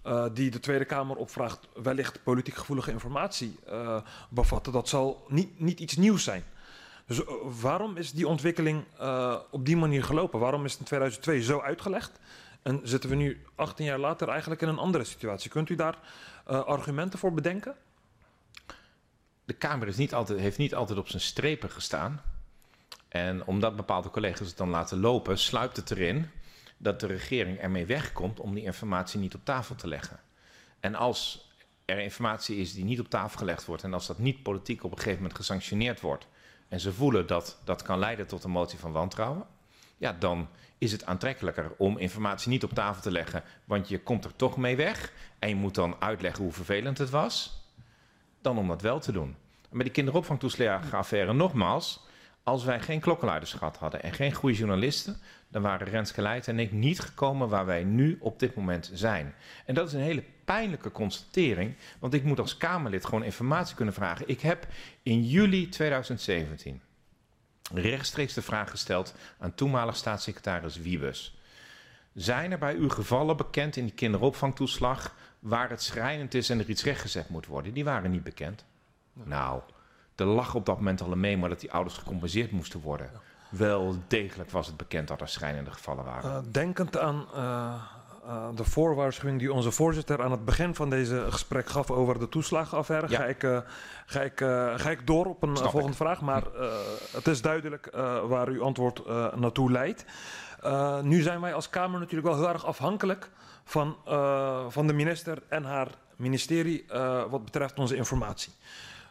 eh, die de Tweede Kamer opvraagt, wellicht politiek gevoelige informatie eh, bevatten, dat zal niet, niet iets nieuws zijn. Dus eh, waarom is die ontwikkeling eh, op die manier gelopen? Waarom is het in 2002 zo uitgelegd? En zitten we nu 18 jaar later eigenlijk in een andere situatie? Kunt u daar eh, argumenten voor bedenken? De Kamer is niet altijd, heeft niet altijd op zijn strepen gestaan. En omdat bepaalde collega's het dan laten lopen, sluipt het erin dat de regering ermee wegkomt om die informatie niet op tafel te leggen. En als er informatie is die niet op tafel gelegd wordt en als dat niet politiek op een gegeven moment gesanctioneerd wordt en ze voelen dat dat kan leiden tot een motie van wantrouwen, ja, dan is het aantrekkelijker om informatie niet op tafel te leggen, want je komt er toch mee weg en je moet dan uitleggen hoe vervelend het was, dan om dat wel te doen. En met die kinderopvangtoeslagenaffaire nogmaals, als wij geen klokkenluiders gehad hadden en geen goede journalisten, dan waren Renske Leijten en ik niet gekomen waar wij nu op dit moment zijn. En dat is een hele pijnlijke constatering, want ik moet als Kamerlid gewoon informatie kunnen vragen. Ik heb in juli 2017 rechtstreeks de vraag gesteld aan toenmalig staatssecretaris Wiebes. Zijn er bij u gevallen bekend in die kinderopvangtoeslag waar het schrijnend is en er iets rechtgezet moet worden? Die waren niet bekend. Nou, er lag op dat moment al een memo dat die ouders gecompenseerd moesten worden. Wel degelijk was het bekend dat er schrijnende gevallen waren. Eh, denkend aan eh, eh, de voorwaarschuwing die onze voorzitter aan het begin van deze gesprek gaf over de toeslagenaffaire, Ja. ga, ik, eh, ga, ik, eh, ga ik door op een Snap volgende vraag. Maar eh, het is duidelijk waar uw antwoord naartoe leidt. Nu zijn wij als Kamer natuurlijk wel heel erg afhankelijk van, van de minister en haar ministerie wat betreft onze informatie.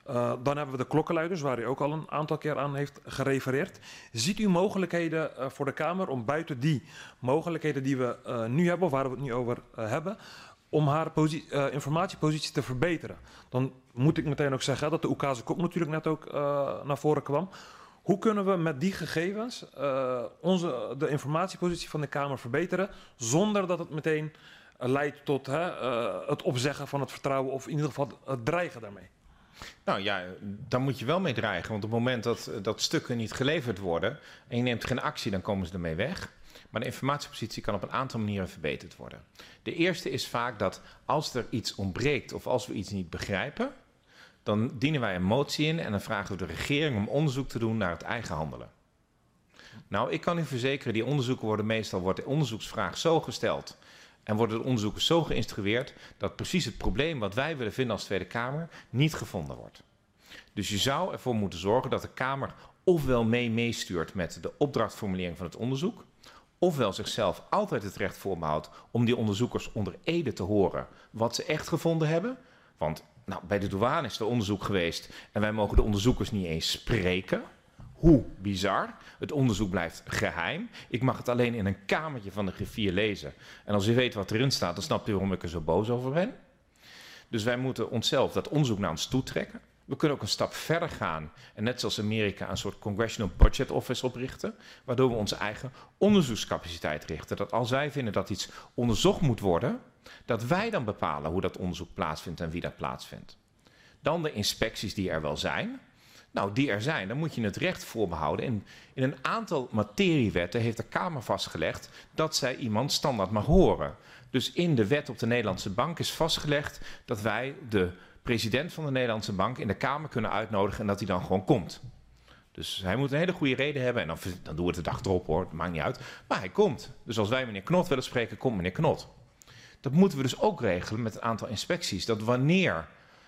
Eh, dan hebben we de klokkenluiders, waar u ook al een aantal keer aan heeft gerefereerd. Ziet u mogelijkheden eh, voor de Kamer om buiten die mogelijkheden die we eh, nu hebben, of waar we het nu over hebben, om haar posi- informatiepositie te verbeteren? Dan moet ik meteen ook zeggen dat de Oekase Kop natuurlijk net ook naar voren kwam. Hoe kunnen we met die gegevens onze, de informatiepositie van de Kamer verbeteren, zonder dat het meteen leidt tot hè, het opzeggen van het vertrouwen, of in ieder geval het dreigen daarmee? Nou ja, daar moet je wel mee dreigen. Want op het moment dat, dat stukken niet geleverd worden en je neemt geen actie, dan komen ze ermee weg. Maar de informatiepositie kan op een aantal manieren verbeterd worden. De eerste is vaak dat als er iets ontbreekt of als we iets niet begrijpen, dan dienen wij een motie in en dan vragen we de regering om onderzoek te doen naar het eigen handelen. Nou, ik kan u verzekeren, die onderzoeken worden meestal, wordt de onderzoeksvraag zo gesteld en worden de onderzoekers zo geïnstrueerd dat precies het probleem wat wij willen vinden als Tweede Kamer niet gevonden wordt. Dus je zou ervoor moeten zorgen dat de Kamer ofwel mee meestuurt met de opdrachtformulering van het onderzoek, ofwel zichzelf altijd het recht voorbehoudt om die onderzoekers onder ede te horen wat ze echt gevonden hebben. Want nou, bij de douane is er onderzoek geweest en wij mogen de onderzoekers niet eens spreken. Hoe bizar. Het onderzoek blijft geheim. Ik mag het alleen in een kamertje van de griffier lezen. En als u weet wat erin staat, dan snapt u waarom ik er zo boos over ben. Dus wij moeten onszelf dat onderzoek naar ons toetrekken. We kunnen ook een stap verder gaan en net zoals Amerika een soort Congressional Budget Office oprichten, waardoor we onze eigen onderzoekscapaciteit richten. Dat als wij vinden dat iets onderzocht moet worden, dat wij dan bepalen hoe dat onderzoek plaatsvindt en wie dat plaatsvindt. Dan de inspecties die er wel zijn. Nou, die er zijn, dan moet je het recht voorbehouden. In, in een aantal materiewetten heeft de Kamer vastgelegd dat zij iemand standaard mag horen. Dus in de wet op de Nederlandse Bank is vastgelegd dat wij de president van de Nederlandse Bank in de Kamer kunnen uitnodigen en dat hij dan gewoon komt. Dus hij moet een hele goede reden hebben. En dan, dan doen we het de dag erop hoor, het maakt niet uit. Maar hij komt. Dus als wij meneer Knot willen spreken, komt meneer Knot. Dat moeten we dus ook regelen met een aantal inspecties. Dat wanneer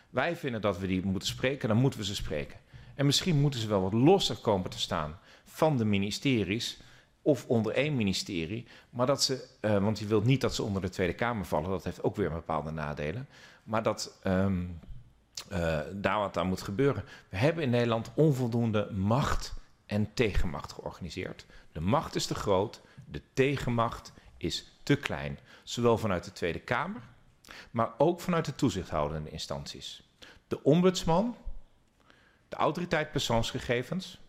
wij vinden dat we die moeten spreken, dan moeten we ze spreken. En misschien moeten ze wel wat losser komen te staan van de ministeries of onder één ministerie. Maar dat ze, uh, want je wilt niet dat ze onder de Tweede Kamer vallen, dat heeft ook weer bepaalde nadelen. Maar dat um, uh, daar wat aan moet gebeuren. We hebben in Nederland onvoldoende macht en tegenmacht georganiseerd. De macht is te groot, de tegenmacht is te klein. Zowel vanuit de Tweede Kamer, maar ook vanuit de toezichthoudende instanties. De ombudsman, de autoriteit persoonsgegevens.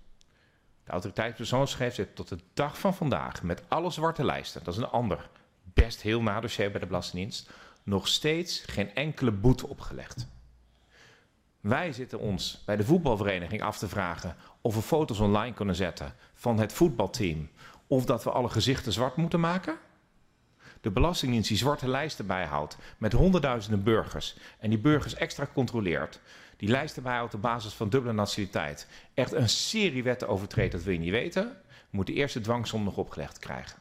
De autoriteit persoonsgegevens heeft tot de dag van vandaag met alle zwarte lijsten, dat is een ander, best heel na bij de Belastingdienst, nog steeds geen enkele boete opgelegd. Wij zitten ons bij de voetbalvereniging af te vragen of we foto's online kunnen zetten van het voetbalteam. Of dat we alle gezichten zwart moeten maken. De Belastingdienst die zwarte lijsten bijhoudt met honderdduizenden burgers. En die burgers extra controleert. Die lijsten bijhoudt op basis van dubbele nationaliteit. Echt een serie wetten overtreedt, dat wil je niet weten. Moet de eerste dwangsom nog opgelegd krijgen.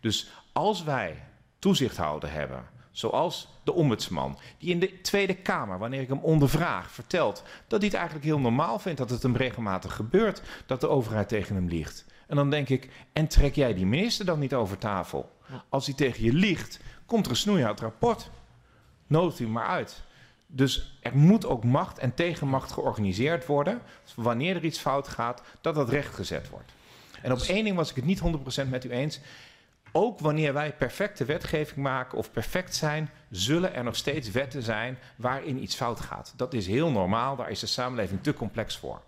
Dus als wij toezicht houden hebben Zoals de ombudsman, die in de Tweede Kamer, wanneer ik hem ondervraag, vertelt dat hij het eigenlijk heel normaal vindt dat het hem regelmatig gebeurt dat de overheid tegen hem liegt. En dan denk ik, en trek jij die minister dan niet over tafel? Als hij tegen je liegt, komt er een snoeihard rapport. Nodig u maar uit. Dus er moet ook macht en tegenmacht georganiseerd worden, wanneer er iets fout gaat, dat dat rechtgezet wordt. En op één ding was ik het niet 100% met u eens ook wanneer wij perfecte wetgeving maken of perfect zijn, zullen er nog steeds wetten zijn waarin iets fout gaat. Dat is heel normaal, daar is de samenleving te complex voor.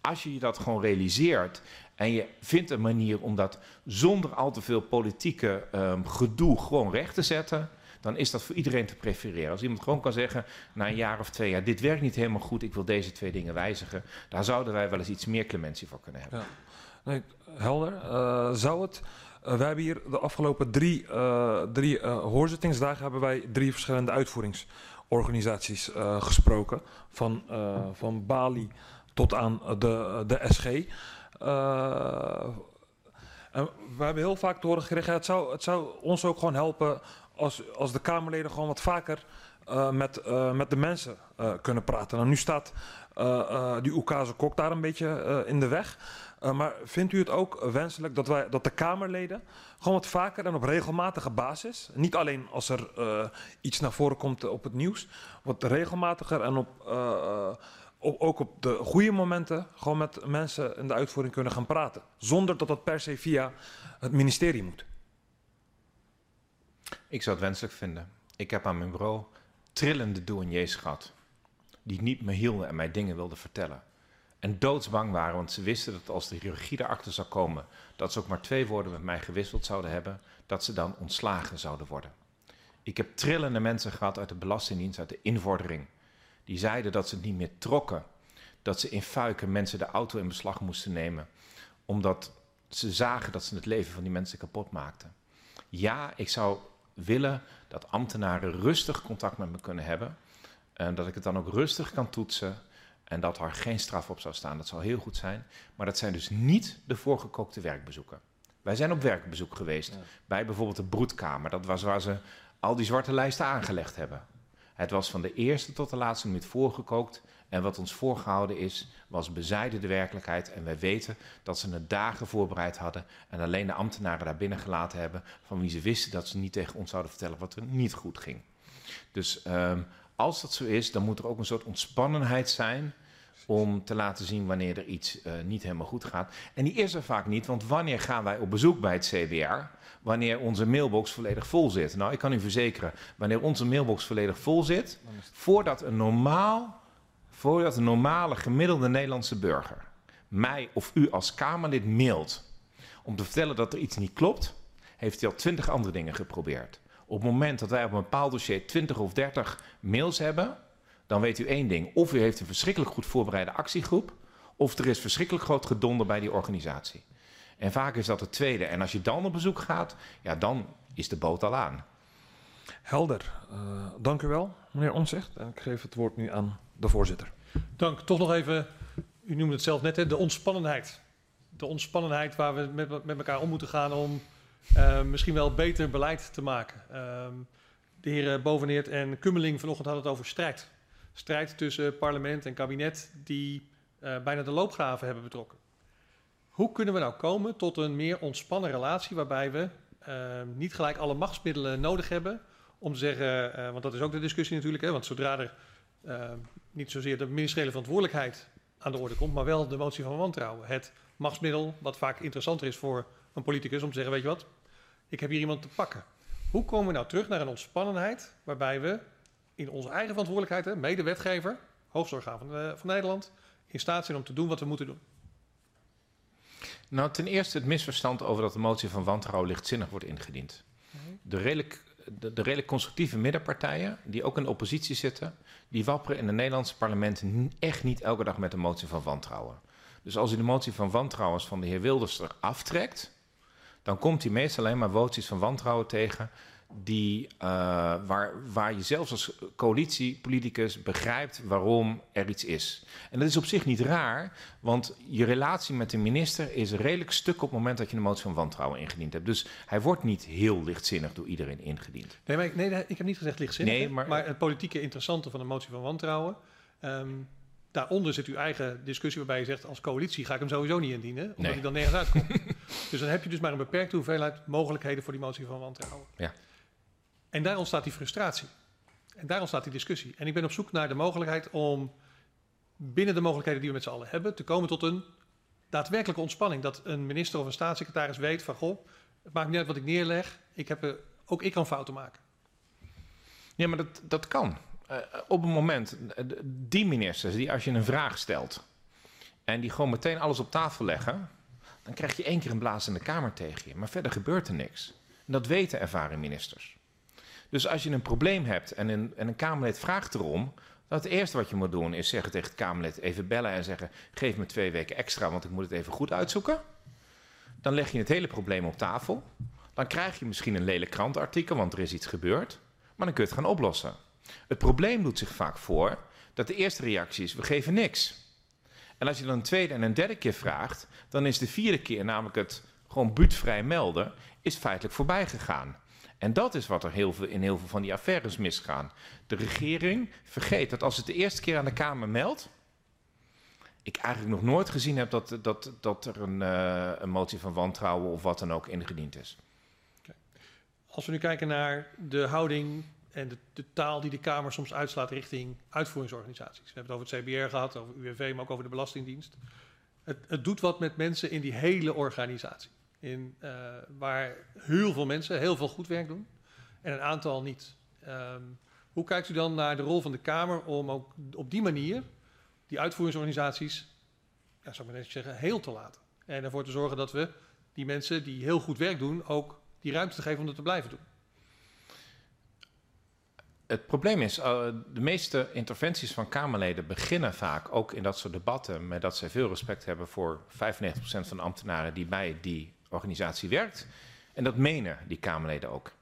Als je je dat gewoon realiseert en je vindt een manier om dat zonder al te veel politieke um, gedoe gewoon recht te zetten, dan is dat voor iedereen te prefereren. Als iemand gewoon kan zeggen, na een jaar of twee dit werkt niet helemaal goed, ik wil deze twee dingen wijzigen, daar zouden wij wel eens iets meer clementie voor kunnen hebben. Ja. Nee, helder. Uh, zou het uh, we hebben hier de afgelopen drie, uh, drie hoorzittingsdagen hebben wij drie verschillende uitvoeringsorganisaties gesproken. Van, van Bali tot aan de, de SG. we hebben heel vaak te horen gekregen, het zou, het zou ons ook gewoon helpen als, als de Kamerleden gewoon wat vaker met, met de mensen kunnen praten. Nou, nu staat die Oekase Kok daar een beetje in de weg. Maar vindt u het ook wenselijk dat, wij, dat de Kamerleden gewoon wat vaker en op regelmatige basis, niet alleen als er iets naar voren komt op het nieuws, wat regelmatiger en op, op, ook op de goede momenten gewoon met mensen in de uitvoering kunnen gaan praten. Zonder dat dat per se via het ministerie moet. Ik zou het wenselijk vinden. Ik heb aan mijn bureau trillende douaniers gehad. Die niet me hielden en mij dingen wilden vertellen. En doodsbang waren, want ze wisten dat als de regie erachter zou komen, dat ze ook maar twee woorden met mij gewisseld zouden hebben, dat ze dan ontslagen zouden worden. Ik heb trillende mensen gehad uit de Belastingdienst, uit de invordering. Die zeiden dat ze het niet meer trokken. Dat ze in fuiken mensen de auto in beslag moesten nemen. Omdat ze zagen dat ze het leven van die mensen kapot maakten. Ja, ik zou willen dat ambtenaren rustig contact met me kunnen hebben. En dat ik het dan ook rustig kan toetsen. En dat er geen straf op zou staan, dat zou heel goed zijn. Maar dat zijn dus niet de voorgekookte werkbezoeken. Wij zijn op werkbezoek geweest bij bijvoorbeeld de broedkamer. Dat was waar ze al die zwarte lijsten aangelegd hebben. Het was van de eerste tot de laatste minuut voorgekookt. En wat ons voorgehouden is, was bezijden de werkelijkheid. En wij weten dat ze het dagen voorbereid hadden. En alleen de ambtenaren daar binnen gelaten hebben. van wie ze wisten dat ze niet tegen ons zouden vertellen wat er niet goed ging. Dus um, als dat zo is, dan moet er ook een soort ontspannenheid zijn om te laten zien wanneer er iets uh, niet helemaal goed gaat. En die is er vaak niet, want wanneer gaan wij op bezoek bij het CBR? Wanneer onze mailbox volledig vol zit. Nou, ik kan u verzekeren, wanneer onze mailbox volledig vol zit, voordat een normaal, voordat een normale gemiddelde Nederlandse burger mij of u als Kamerlid mailt om te vertellen dat er iets niet klopt, heeft hij al twintig andere dingen geprobeerd. Op het moment dat wij op een bepaald dossier 20 of 30 mails hebben, dan weet u één ding. Of u heeft een verschrikkelijk goed voorbereide actiegroep, of er is verschrikkelijk groot gedonder bij die organisatie. En vaak is dat het tweede. En als je dan op bezoek gaat, ja, dan is de boot al aan. Helder. Uh, dank u wel, meneer Onzicht. En ik geef het woord nu aan de voorzitter. Dank. Toch nog even, u noemde het zelf net, hè, de ontspannenheid. De ontspannenheid waar we met, met elkaar om moeten gaan om uh, misschien wel beter beleid te maken. Uh, de heren Boveneert en Kummeling vanochtend hadden het over strijd strijd tussen parlement en kabinet die uh, bijna de loopgraven hebben betrokken. Hoe kunnen we nou komen tot een meer ontspannen relatie waarbij we uh, niet gelijk alle machtsmiddelen nodig hebben om te zeggen, want dat is ook de discussie natuurlijk, hè, want zodra er niet zozeer de ministeriële verantwoordelijkheid aan de orde komt, maar wel de motie van wantrouwen. Het machtsmiddel, wat vaak interessanter is voor een politicus om te zeggen, weet je wat, ik heb hier iemand te pakken. Hoe komen we nou terug naar een ontspannenheid waarbij we in onze eigen verantwoordelijkheid, mede-wetgever, hoofdzorgaan van, uh, van Nederland, in staat zijn om te doen wat we moeten doen? Nou, ten eerste het misverstand over dat de motie van wantrouwen lichtzinnig wordt ingediend. De redelijk, de, de redelijk constructieve middenpartijen, die ook in de oppositie zitten, die wapperen in het Nederlandse parlement echt niet elke dag met de motie van wantrouwen. Dus als u de motie van wantrouwen van de heer Wilders er aftrekt, dan komt hij meestal alleen maar moties van wantrouwen tegen die, uh, waar, waar je zelfs als coalitiepoliticus begrijpt waarom er iets is. En dat is op zich niet raar, want je relatie met de minister is redelijk stuk op het moment dat je een motie van wantrouwen ingediend hebt. Dus hij wordt niet heel lichtzinnig door iedereen ingediend. Nee, maar ik, nee, ik heb niet gezegd lichtzinnig, nee, maar, maar, het politieke interessante van een motie van wantrouwen. Um, daaronder zit uw eigen discussie waarbij je zegt als coalitie ga ik hem sowieso niet indienen, omdat nee. hij dan nergens uitkomt. dus dan heb je dus maar een beperkte hoeveelheid mogelijkheden voor die motie van wantrouwen. Ja. En daar ontstaat die frustratie. En daar ontstaat die discussie. En ik ben op zoek naar de mogelijkheid om binnen de mogelijkheden die we met z'n allen hebben, te komen tot een daadwerkelijke ontspanning. Dat een minister of een staatssecretaris weet van goh, het maakt niet uit wat ik neerleg, ik heb, ook ik kan fouten maken. Ja, maar dat, dat kan. Uh, op een moment, die ministers, die als je een vraag stelt en die gewoon meteen alles op tafel leggen, dan krijg je één keer een blaas in de kamer tegen je. Maar verder gebeurt er niks. En dat weten ervaren ministers. Dus als je een probleem hebt en een, en een Kamerlid vraagt erom, dan het eerste wat je moet doen is zeggen tegen het Kamerlid even bellen en zeggen: geef me twee weken extra, want ik moet het even goed uitzoeken. Dan leg je het hele probleem op tafel. Dan krijg je misschien een lelijk krantenartikel, want er is iets gebeurd. Maar dan kun je het gaan oplossen. Het probleem doet zich vaak voor dat de eerste reactie is: we geven niks. En als je dan een tweede en een derde keer vraagt, dan is de vierde keer, namelijk het gewoon buutvrij melden, is feitelijk voorbij gegaan. En dat is wat er heel veel, in heel veel van die affaires misgaan. De regering vergeet dat als het de eerste keer aan de Kamer meldt. Ik eigenlijk nog nooit gezien heb dat, dat, dat er een, uh, een motie van wantrouwen of wat dan ook ingediend is. Als we nu kijken naar de houding en de, de, taal die de Kamer soms uitslaat richting uitvoeringsorganisaties. We hebben het over het CBR gehad, over UWV, maar ook over de Belastingdienst. Het, het doet wat met mensen in die hele organisatie. In, uh, waar heel veel mensen heel veel goed werk doen en een aantal niet. Um, hoe kijkt u dan naar de rol van de Kamer om ook op die manier die uitvoeringsorganisaties, ja, zou ik zeggen, heel te laten? En ervoor te zorgen dat we die mensen die heel goed werk doen ook die ruimte te geven om dat te blijven doen. Het probleem is, uh, de meeste interventies van Kamerleden beginnen vaak ook in dat soort debatten met dat zij veel respect hebben voor 95% van de ambtenaren die bij die organisatie werkt. En dat menen die Kamerleden ook.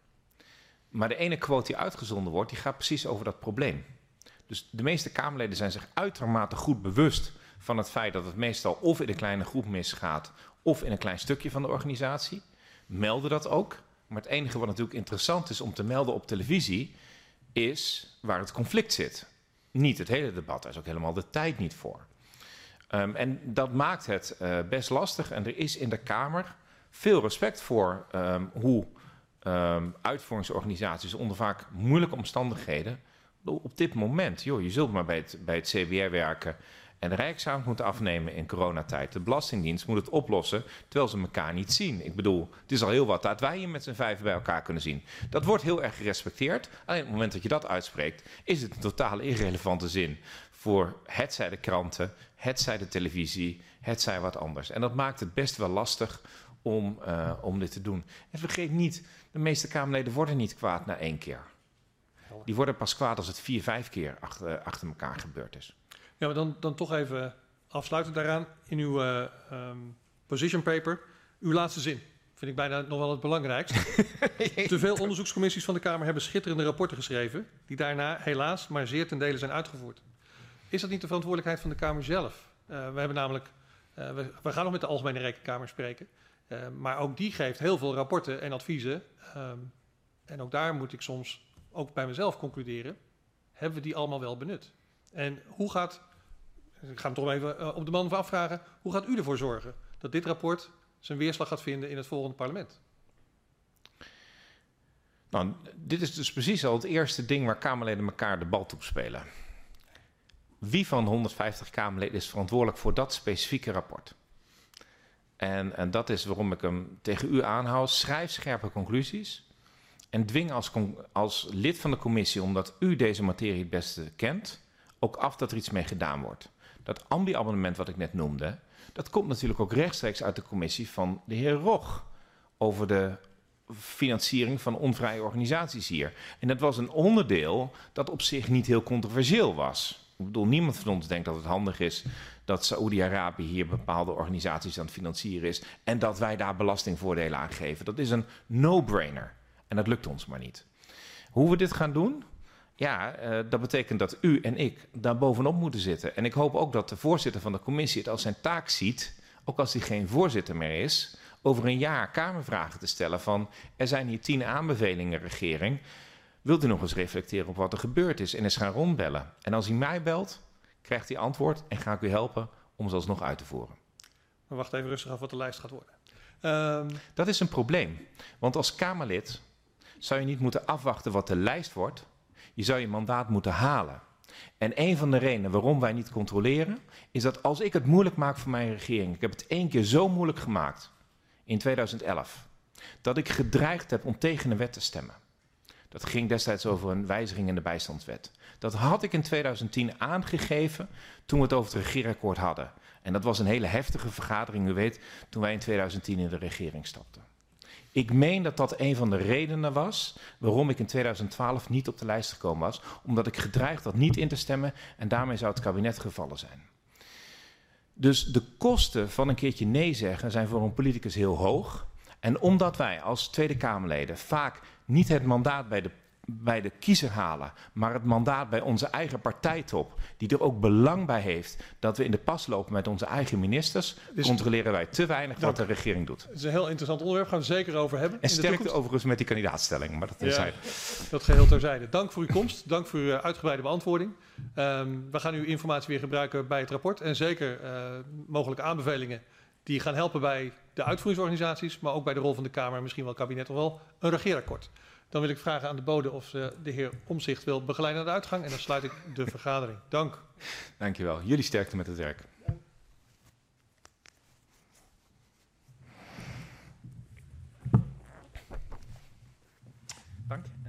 Maar de ene quote die uitgezonden wordt, die gaat precies over dat probleem. Dus de meeste Kamerleden zijn zich uitermate goed bewust van het feit dat het meestal of in een kleine groep misgaat of in een klein stukje van de organisatie. Melden dat ook. Maar het enige wat natuurlijk interessant is om te melden op televisie, is waar het conflict zit. Niet het hele debat, daar is ook helemaal de tijd niet voor. Um, en dat maakt het uh, best lastig. En er is in de Kamer veel respect voor um, hoe um, uitvoeringsorganisaties onder vaak moeilijke omstandigheden op dit moment, joh, je zult maar bij het, bij het CBR werken En de Rijksavond moet afnemen in coronatijd. De Belastingdienst moet het oplossen terwijl ze elkaar niet zien. Ik bedoel, het is al heel wat dat wij hier met z'n vijf bij elkaar kunnen zien. Dat wordt heel erg gerespecteerd. Alleen op het moment dat je dat uitspreekt, is het een totale irrelevante zin voor hetzij de kranten, hetzij de televisie, hetzij wat anders. En dat maakt het best wel lastig om, uh, om dit te doen. En vergeet niet, de meeste Kamerleden worden niet kwaad na één keer. Die worden pas kwaad als het vier, vijf keer achter, achter elkaar gebeurd is. Ja, maar dan, dan toch even afsluiten daaraan. In uw uh, um, position paper, uw laatste zin. Vind ik bijna nog wel het belangrijkste. Te veel onderzoekscommissies van de Kamer hebben schitterende rapporten geschreven, die daarna helaas maar zeer ten dele zijn uitgevoerd. Is dat niet de verantwoordelijkheid van de Kamer zelf? Uh, we hebben namelijk, uh, we, we, gaan nog met de Algemene Rekenkamer spreken, uh, maar ook die geeft heel veel rapporten en adviezen. Um, en ook daar moet ik soms ook bij mezelf concluderen, hebben we die allemaal wel benut? En hoe gaat, ik ga hem toch even op de man afvragen, hoe gaat u ervoor zorgen dat dit rapport zijn weerslag gaat vinden in het volgende parlement? Nou, dit is dus precies al het eerste ding waar Kamerleden elkaar de bal toe spelen. Wie van de 150 Kamerleden is verantwoordelijk voor dat specifieke rapport? En, en dat is waarom ik hem tegen u aanhoud. Schrijf scherpe conclusies. En dwing als, als lid van de commissie, omdat u deze materie het beste kent, ook af dat er iets mee gedaan wordt. Dat ambi-abonnement wat ik net noemde, dat komt natuurlijk ook rechtstreeks uit de commissie van de heer Rog over de financiering van onvrije organisaties hier. En dat was een onderdeel dat op zich niet heel controversieel was. Ik bedoel, niemand van ons denkt dat het handig is dat Saoedi-Arabië hier bepaalde organisaties aan het financieren is en dat wij daar belastingvoordelen aan geven. Dat is een no-brainer. En dat lukt ons maar niet. Hoe we dit gaan doen? Ja, uh, dat betekent dat u en ik daar bovenop moeten zitten. En ik hoop ook dat de voorzitter van de commissie het als zijn taak ziet, ook als hij geen voorzitter meer is, over een jaar Kamervragen te stellen van er zijn hier tien aanbevelingen, regering. Wilt u nog eens reflecteren op wat er gebeurd is en eens gaan rondbellen? En als hij mij belt, krijgt hij antwoord en ga ik u helpen om ze alsnog uit te voeren. Maar wacht even rustig af wat de lijst gaat worden. Um... Dat is een probleem. Want als Kamerlid zou je niet moeten afwachten wat de lijst wordt. Je zou je mandaat moeten halen. En een van de redenen waarom wij niet controleren, is dat als ik het moeilijk maak voor mijn regering, ik heb het één keer zo moeilijk gemaakt in 2011, dat ik gedreigd heb om tegen een wet te stemmen. Dat ging destijds over een wijziging in de bijstandswet. Dat had ik in 2010 aangegeven toen we het over het regeerakkoord hadden. En dat was een hele heftige vergadering, u weet, toen wij in 2010 in de regering stapten. Ik meen dat dat een van de redenen was waarom ik in 2012 niet op de lijst gekomen was. Omdat ik gedreigd had niet in te stemmen en daarmee zou het kabinet gevallen zijn. Dus de kosten van een keertje nee zeggen zijn voor een politicus heel hoog. En omdat wij als Tweede Kamerleden vaak niet het mandaat bij de, bij de kiezer halen, maar het mandaat bij onze eigen partijtop, die er ook belang bij heeft dat we in de pas lopen met onze eigen ministers, dus controleren wij te weinig dank. wat de regering doet. Het is een heel interessant onderwerp, gaan we zeker over hebben. En sterkte overigens met die kandidaatstelling, maar dat. Ja, dat geheel terzijde. Dank voor uw komst, dank voor uw uitgebreide beantwoording. Um, we gaan uw informatie weer gebruiken bij het rapport en zeker uh, mogelijke aanbevelingen die gaan helpen bij de uitvoeringsorganisaties, maar ook bij de rol van de Kamer, misschien wel kabinet of wel een regeerakkoord. Dan wil ik vragen aan de bode of de heer Omzicht wil begeleiden naar de uitgang en dan sluit ik de vergadering. Dank. Dankjewel. Jullie sterkte met het werk.